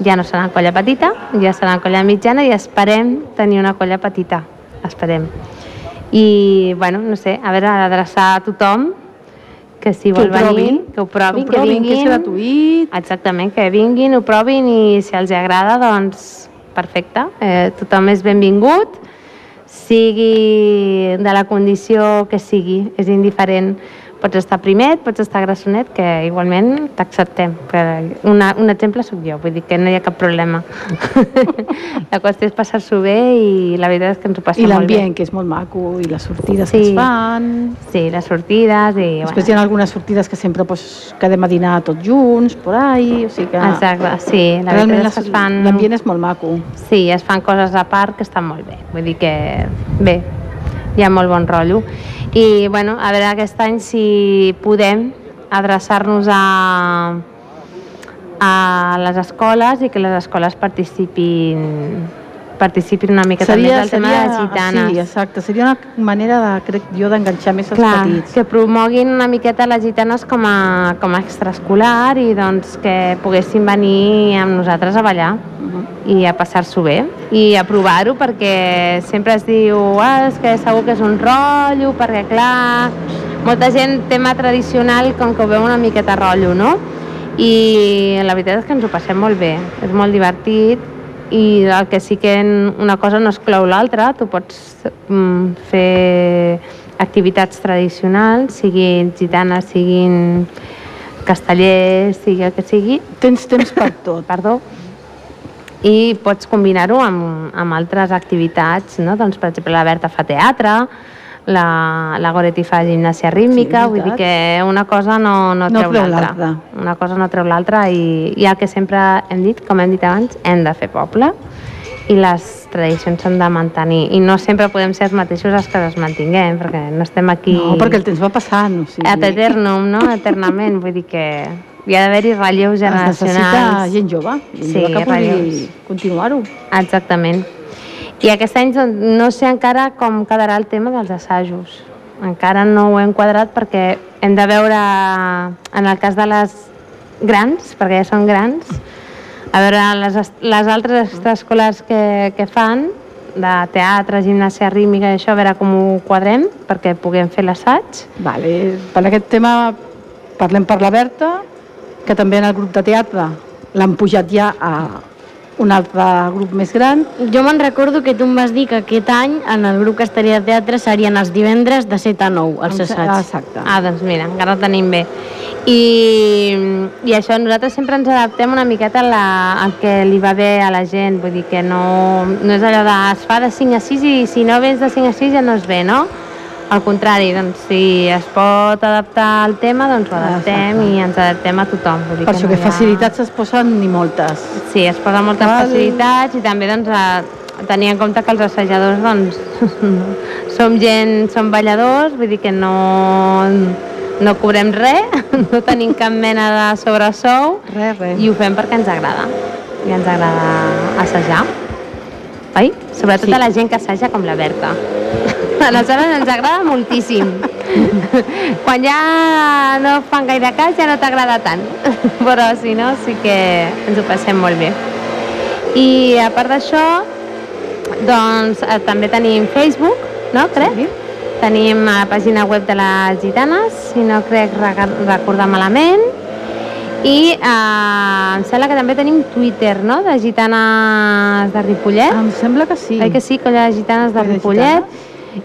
ja no seran colla petita, ja seran colla mitjana i esperem tenir una colla petita, esperem. I, bueno, no sé, a veure, adreçar a tothom que si Que vol provin, venir, que ho provin, que, ho provin, que és gratuït. Exactament, que vinguin, ho provin i si els agrada, doncs perfecte, eh, tothom és benvingut, sigui de la condició que sigui, és indiferent. Pots estar primet, pots estar grassonet, que igualment t'acceptem. Una, un exemple sóc jo, vull dir que no hi ha cap problema. la qüestió és passar-s'ho bé i la veritat és que ens ho passem I molt bé. l'ambient, que és molt maco, i les sortides Sí. que es fan. Sí, les sortides i... Després hi ha algunes sortides que sempre pues, quedem a dinar tots junts, por ahí, o sigui que... Exacte, sí, la Realment veritat és que es fan... l'ambient és molt maco. Sí, es fan coses a part que estan molt bé. Vull dir que, bé, hi ha molt bon rotllo. I, bueno, a veure aquest any si podem adreçar-nos a, a les escoles i que les escoles participin participin una mica també del tema de les gitanes. Sí, exacte. Seria una manera, de, crec jo, d'enganxar més els Clar, petits. que promoguin una miqueta les gitanes com a, com a extraescolar i doncs que poguessin venir amb nosaltres a ballar Mhm. i a passar-s'ho bé i a provar-ho perquè sempre es diu ah, és que segur que és un rotllo perquè clar, molta gent tema tradicional com que ho veu una miqueta rotllo no? i la veritat és que ens ho passem molt bé és molt divertit i el que sí que una cosa no exclou l'altra tu pots mm, fer activitats tradicionals siguin gitanes, siguin castellers, sigui el que sigui Tens temps per tot. perdó, i pots combinar-ho amb, amb altres activitats, no? doncs, per exemple, la Berta fa teatre, la, la Goretti fa gimnàsia rítmica, Sí, vull dir que una cosa no, no, No treu treu l'altra. Una cosa no treu l'altra i, i el que sempre hem dit, com hem dit abans, hem de fer poble i les tradicions s'han de mantenir i no sempre podem ser els mateixos els que les mantinguem perquè no estem aquí No, perquè el temps va passant. O sigui, ad eternum, no? eternament, vull dir que hi ha d'haver-hi relleus es necessita generacionals. gent jove, gent Sí, jove que pugui continuar-ho. Exactament. I aquest any doncs, no sé encara com quedarà el tema dels assajos. Encara no ho hem quadrat perquè hem de veure, en el cas de les grans, perquè ja són grans, a veure les, les altres extraescolars que, que fan, de teatre, gimnàsia rítmica i això, a veure com ho quadrem perquè puguem fer l'assaig. Vale. Per aquest tema parlem per la Berta, que també en el grup de teatre l'han pujat ja a un altre grup més gran. Jo me'n recordo que tu em vas dir que aquest any en el grup castellà de teatre serien els divendres de 7 a 9, els assaigs. Exacte. Ah, doncs mira, encara ho tenim bé. I, I això, nosaltres sempre ens adaptem una miqueta a la, al que li va bé a la gent, vull dir que no, no és allò de es fa de 5 a 6 i si no vens de 5 a 6 ja no es ve, no? Al contrari, doncs si es pot adaptar al tema, doncs ho adaptem Exacte. i ens adaptem a tothom. Vull dir Per això no que ha- facilitats es posen ni moltes. Sí, es posen moltes Val. facilitats i també doncs, a tenir en compte que els assajadors doncs, som gent, som balladors, vull dir que no, no cobrem res, no tenim cap mena de sobresou Res, res. i ho fem perquè ens agrada i ens agrada assajar. Oi? Sobretot Sí. a la gent que assaja com la Berta. Aleshores ens agrada moltíssim. Quan ja no fan gaire cas ja no t'agrada tant. Però si no, sí que ens ho passem molt bé. I a part d'això, doncs eh, també tenim Facebook, no? Crec? Sí. Tenim la pàgina web de les gitanes, si no crec re- recordar malament. I eh, em sembla que també tenim Twitter, no?, de gitanes de Ripollet. Em sembla que sí. Oi que sí, colla de gitanes de Colla de Ripollet.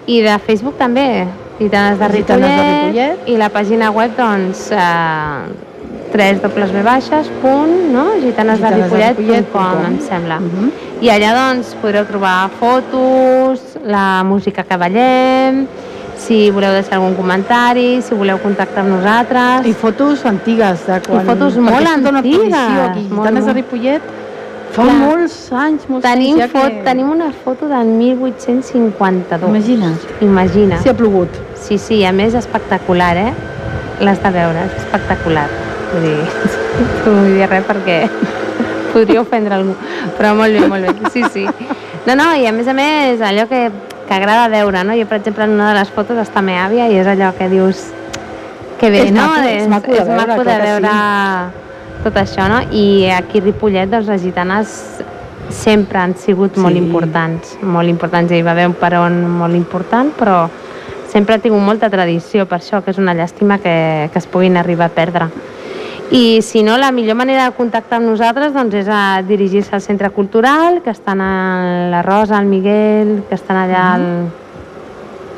I de Facebook també, gitanes de Gitanes de Ripollet. Ripollet. I la pàgina web, doncs, eh, 3 dobles v baixes, punt, no? gitanes de Ripollet, punt com, em sembla. Mhm. I allà doncs podreu trobar fotos, la música que ballem, si voleu deixar algun comentari, si voleu contactar amb nosaltres. I fotos antigues de quan... fotos perquè molt antigues, Aquí, molt, Gitanes de molt. Ripollet, fa Clar. molts anys, molts Tenim, anys ja fot, que... tenim una foto del 1852. Imagina't. Imagina. Si ha plogut. Sí, sí, a més espectacular, eh? L'has de veure, és espectacular. Vull dir, no vull dir res perquè podria ofendre algú, però molt bé, molt bé, sí, sí. No, no, i a més a més, allò que, que agrada veure, no? Jo, per exemple, en una de les fotos està me àvia i és allò que dius que bé, És no? maco, és maco de és veure, maco de clar que sí. Tot això, no? I aquí a Ripollet, doncs, les gitanes sempre han sigut molt Sí. importants, molt importants. Hi va haver un peron molt important, però sempre ha tingut molta tradició per això, que és una llàstima que, que es puguin arribar a perdre. I si no, la millor manera de contactar amb nosaltres doncs, és a dirigir-se al centre cultural, que estan a la Rosa, el Miguel, que estan allà al...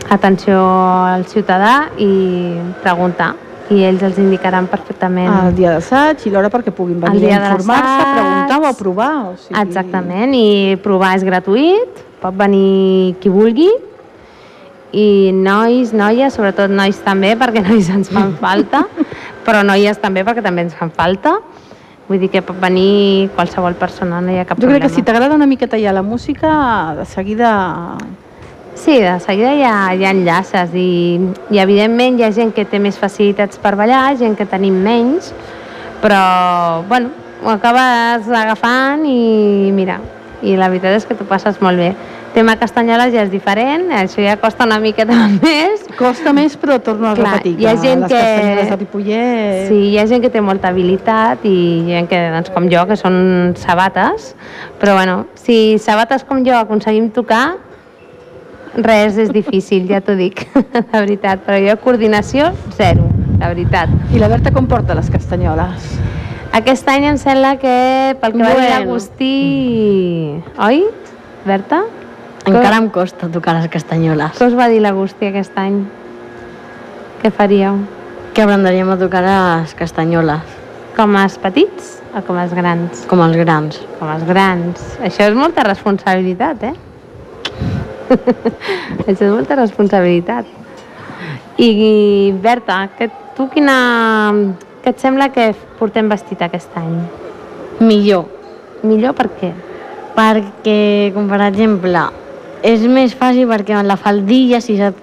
atenció al ciutadà i preguntar. I ells els indicaran perfectament. El dia d'assaig i l'hora perquè puguin venir a informar-se, preguntar o provar. O sigui... Exactament, i provar és gratuït, pot venir qui vulgui, i nois, noies, sobretot nois també, perquè nois ens fan falta, però noies també, perquè també ens fan falta. Vull dir que pot venir qualsevol persona, no hi ha cap Jo crec problema. que si t'agrada una miqueta ja la música, de seguida... Sí, de seguida hi ha, hi ha enllaces i, i evidentment hi ha gent que té més facilitats per ballar, gent que tenim menys, però bueno, ho acabes agafant i mira, i la veritat és que t'ho passes molt bé. Tema castanyoles ja és diferent, això ja costa una miqueta més, Costa més, però torno a Clar, repetir hi ha que gent les que- castanyoles de Ripollet... Sí, hi ha gent que té molta habilitat i gent que, doncs, com jo, que són sabates, però bueno, si sabates com jo aconseguim tocar, res és difícil, ja t'ho dic, la veritat, però jo coordinació, zero, la veritat. I la Berta com porta les castanyoles? Aquest any em sembla que, pel que va dir Bueno. l'Agustí... Oi, Berta? Encara em costa tocar les castanyoles. Què us va dir l'Agustí aquest any? Què faríeu? Que aprenderíem a tocar les castanyoles, Com els petits o com els grans? com els grans. Com els grans. Això és molta responsabilitat, eh? Això és molta responsabilitat. I, Berta, que tu quina... Què et sembla que portem vestit aquest any? Millor, Millor per què? perquè, com per exemple, és més fàcil perquè amb la faldilla, si se't,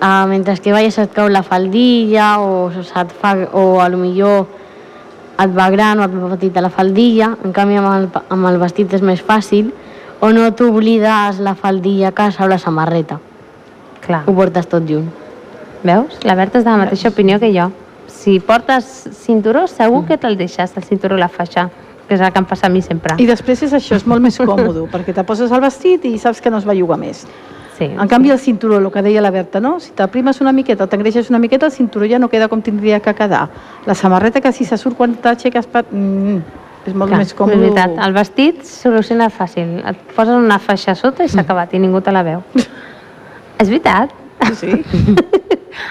uh, mentre que balles se't cau la faldilla o se't fa, o a lo millor et va gran o et va petita la faldilla, en canvi amb el, amb el vestit és més fàcil, o no t'oblides la faldilla a casa o la samarreta, Clar. ho portes tot junt. Veus? La Berta és de la mateixa opinió que jo. Si portes cinturó, segur que te'l deixes, el cinturó i la faixa, que és el que em passa a mi sempre. I després és això, és molt més còmode, perquè te poses el vestit i saps que no es belluga més. Sí. En canvi, el cinturó, el que deia la Berta, no? Si t'aprimes una miqueta t'engreixes una miqueta, el cinturó ja no queda com tindria que quedar. La samarreta, que si se surt quan t'aixeques... Per... Mm, és molt Clar, més còmode. És veritat, el vestit soluciona fàcil. Et poses una faixa sota i s'ha acabat i ningú te la veu. és veritat. Sí.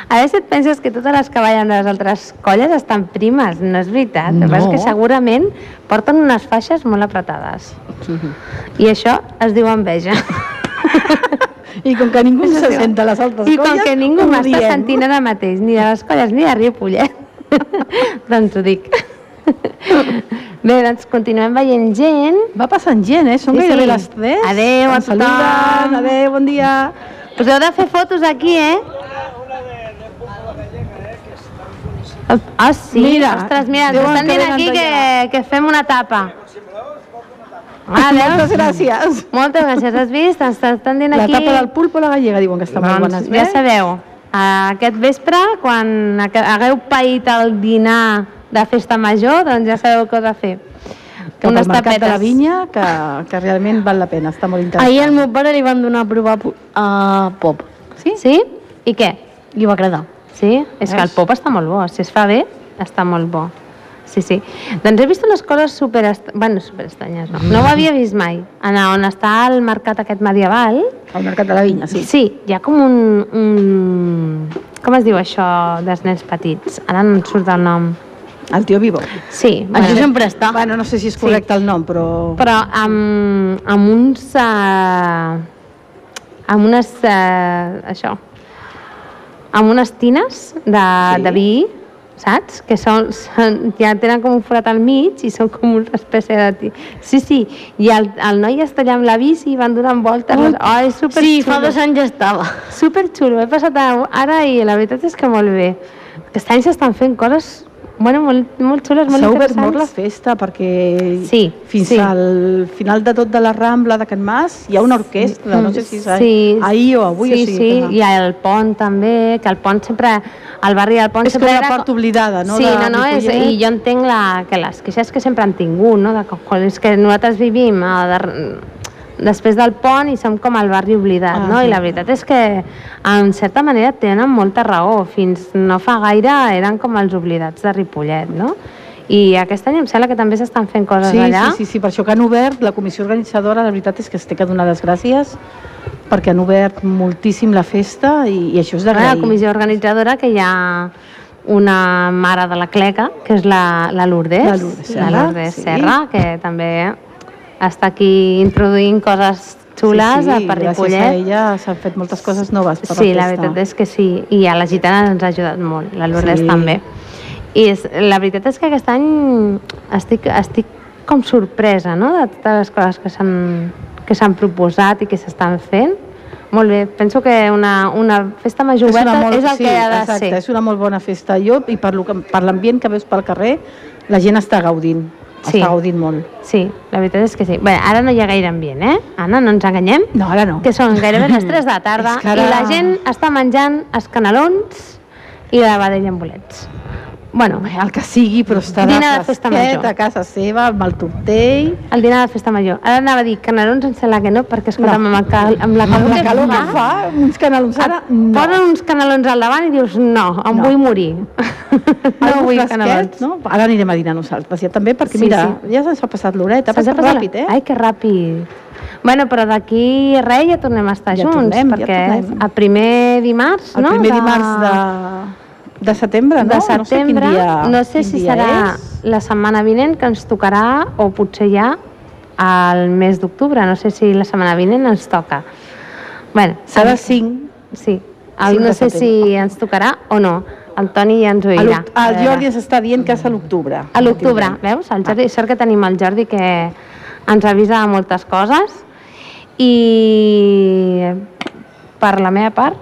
A veure si et penses que totes les que ballen de les altres colles estan primes. No és veritat. El que passa és que No. segurament porten unes faixes molt apretades. I això es diu enveja. I com que ningú se sent a les altres I colles, com que ningú m'està sentint ara mateix, ni de les colles ni de Ripollet, doncs ho dic. Bé, doncs continuem veient gent. Va passant gent, eh? Són Sí, gairebé sí. les 3. Adéu a Ens saluden, tothom. adéu, bon dia. Us heu de fer fotos aquí, eh? Ah, sí? Mira, Ostres, mira, ens estan dient aquí que, que fem una tapa. Ah, Moltes veus? gràcies. Moltes gràcies. Has vist? Ens estan dient La aquí... tapa del pulpo a la gallega diuen que està molt bona. Doncs ja sabeu, aquest vespre, quan hagueu paït el dinar de festa major, doncs ja sabeu què heu de fer. Cap Unes mercat de la tapetes. vinya, que, que realment val la pena, està molt interessant. Ahir al meu pare li van donar a provar a pop. Sí? Sí? I què? Li va agradar. Sí? És que el pop està molt bo. Si es fa bé, està molt bo. Sí, sí. Doncs he vist unes coses super... Bueno, super estranyes, no. No ho havia vist mai. En on està el mercat aquest medieval, Al mercat de la vinya, sí. Sí, hi ha com un, un... Com es diu això dels nens petits? Ara no em surt el nom. El tio Vivo. Sí, Això bueno, sempre està. Bueno, no sé si és correcte el nom, però... però amb, amb uns... Uh, amb unes... Uh, això... Amb unes tines de, Sí. de vi, saps? Que són, són, ja tenen com un forat al mig i són com una espècie de... Ti... Sí, sí, i el, el noi està allà amb la bici i van donant voltes. Ui. Oh, és super Sí, fa dos anys ja estava. Super xulo, he passat a- ara i la veritat és que molt bé. Aquest any s'estan fent coses bueno, molt, molt xules, molt S'ha obert molt la festa perquè Sí, fins sí. al final de tot de la Rambla de Can Mas hi ha una orquestra, no sé si és sí, ahir o avui. Sí, o sigui, sí, que... i el pont també, que el pont sempre, el barri del pont És com sempre la era... part oblidada, no, Sí, de no, no, és, i jo entenc la, que les queixes que sempre han tingut, no? De, és que nosaltres vivim a, de, després del pont i som com el barri oblidat, Ah, no? sí. I la veritat és que, en certa manera, tenen molta raó. Fins no fa gaire eren com els oblidats de Ripollet, no? I aquest any em sembla que també s'estan fent coses Sí, allà. sí, sí, sí, per això que han obert, la comissió organitzadora, la veritat és que es té que donar les gràcies perquè han obert moltíssim la festa i, i això és la d'agrair. comissió organitzadora que hi ha una mare de la cleca, que és la, la Lourdes, La Lourdes Serra, la Lourdes sí. Serra, que també està aquí introduint coses xules sí, sí, per gràcies a Ripollet. ella s'han fet moltes coses noves per Sí, la la festa. veritat és que sí, i a la gitana ens ha ajudat molt, la Lourdes Sí. també. I és, la veritat és que aquest any estic, estic com sorpresa no? de totes les coses que s'han que s'han proposat i que s'estan fent. Molt bé, penso que una, una festa major És, una oberta molt, és el sí, que ha de exacte, ser. és una molt bona festa. Jo, i per l'ambient que veus pel carrer, la gent està gaudint. Sí. Està gaudint molt. Sí, la veritat és que sí. Bé, ara no hi ha gaire ambient, eh? Anna, no ens enganyem, No, ara no. que són gairebé les 3 de la tarda ara- i la gent està menjant escanalons i la vedella amb bolets. Bueno, El que sigui, però està Dinar de festa major. a casa seva, amb el tortell, el dinar de festa major. Ara anava a dir canelons, em sembla que no, perquè escolta'm, No. amb, el cal, amb la calor, amb la que calor que fa, fa, uns canelons ara, no. posen uns canelons al davant i dius, no, em No. vull morir. no vull canelons. no? Ara anirem a dinar nosaltres, ja també, perquè Sí, mira, sí. ja se'ns ha passat l'horeta, passat ràpid, eh? Ai, que ràpid. Bueno, però d'aquí res ja tornem a estar Ja junts, tornem, ja perquè tornem. el primer dimarts, El no? primer dimarts de, de setembre, no? de setembre, no sé, dia, no sé si serà és. la setmana vinent que ens tocarà o potser ja al mes d'octubre, no sé si la setmana vinent ens toca. Bueno, Serà 5. sí, el, cinc no de sé si ens tocarà o no. El Toni ja ens ho dirà. El Jordi ens està dient que és a l'octubre. A l'octubre, veus? El Jordi, sort que tenim el Jordi que ens avisa de moltes coses i per la meva part,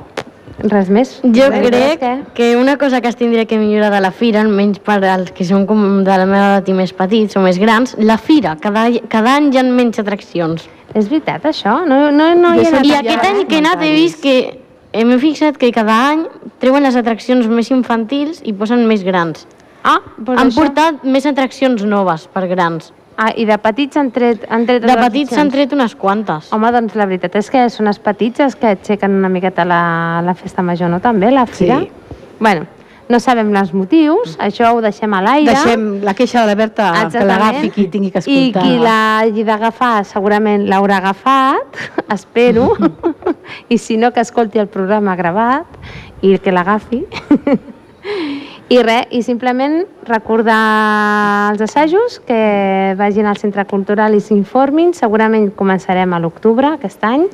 res més. Jo és crec que una cosa que es tindria que millorar de la fira, almenys per als que són com de la meva edat i més petits o més grans, la fira, cada, cada any hi ha menys atraccions. És veritat, això? No, no, no hi he sé anat I aquest any que he anat he vist que eh, m'he fixat que cada any treuen les atraccions més infantils i posen més grans. Ah, doncs Han això. portat més atraccions noves per grans. Ah, i de petits han tret, han tret De petits s'han tret unes quantes. Home, doncs la veritat és que són els petits els que aixequen una miqueta la, la festa major, no? També, la fira? Sí. Bueno, no sabem els motius, això ho deixem a l'aire. Deixem la queixa de la Berta que Exactament. l'agafi qui tingui que I escoltar. qui l'hagi d'agafar segurament l'haurà agafat, espero, i si no que escolti el programa gravat i que l'agafi. I res, i simplement recordar els assajos, que vagin al Centre Cultural i s'informin, segurament començarem a l'octubre aquest any,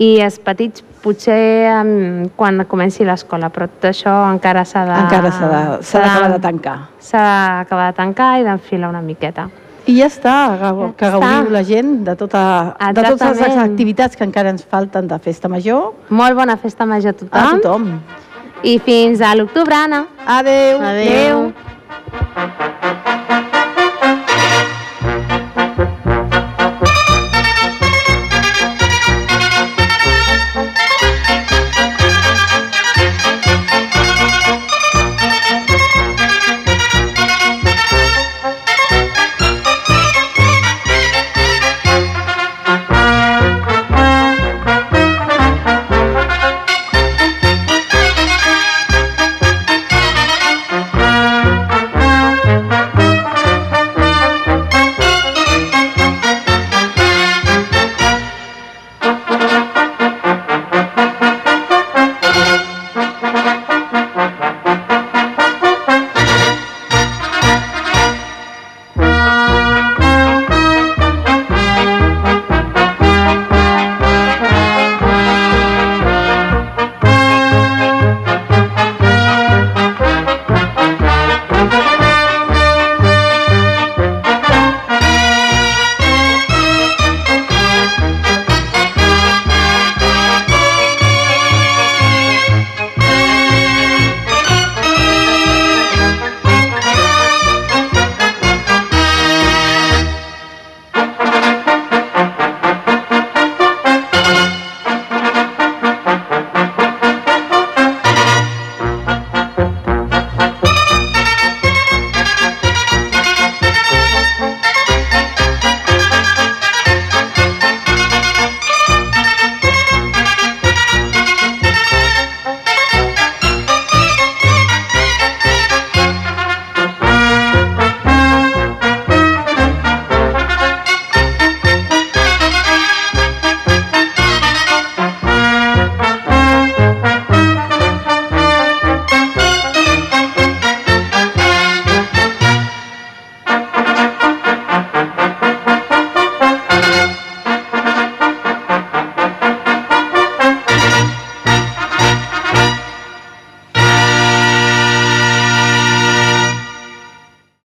i els petits potser um, quan comenci l'escola, però tot això encara s'ha de... Encara s'ha de- s'ha d'acabar de tancar. S'ha d'acabar de tancar i d'enfilar una miqueta. I ja està, que Ja gaudiu està. la gent de, tota, de totes les activitats que encara ens falten de festa major Molt bona festa major a tothom. a tothom. E fins a l'octubrana. Adeu. Adeu. Adeu.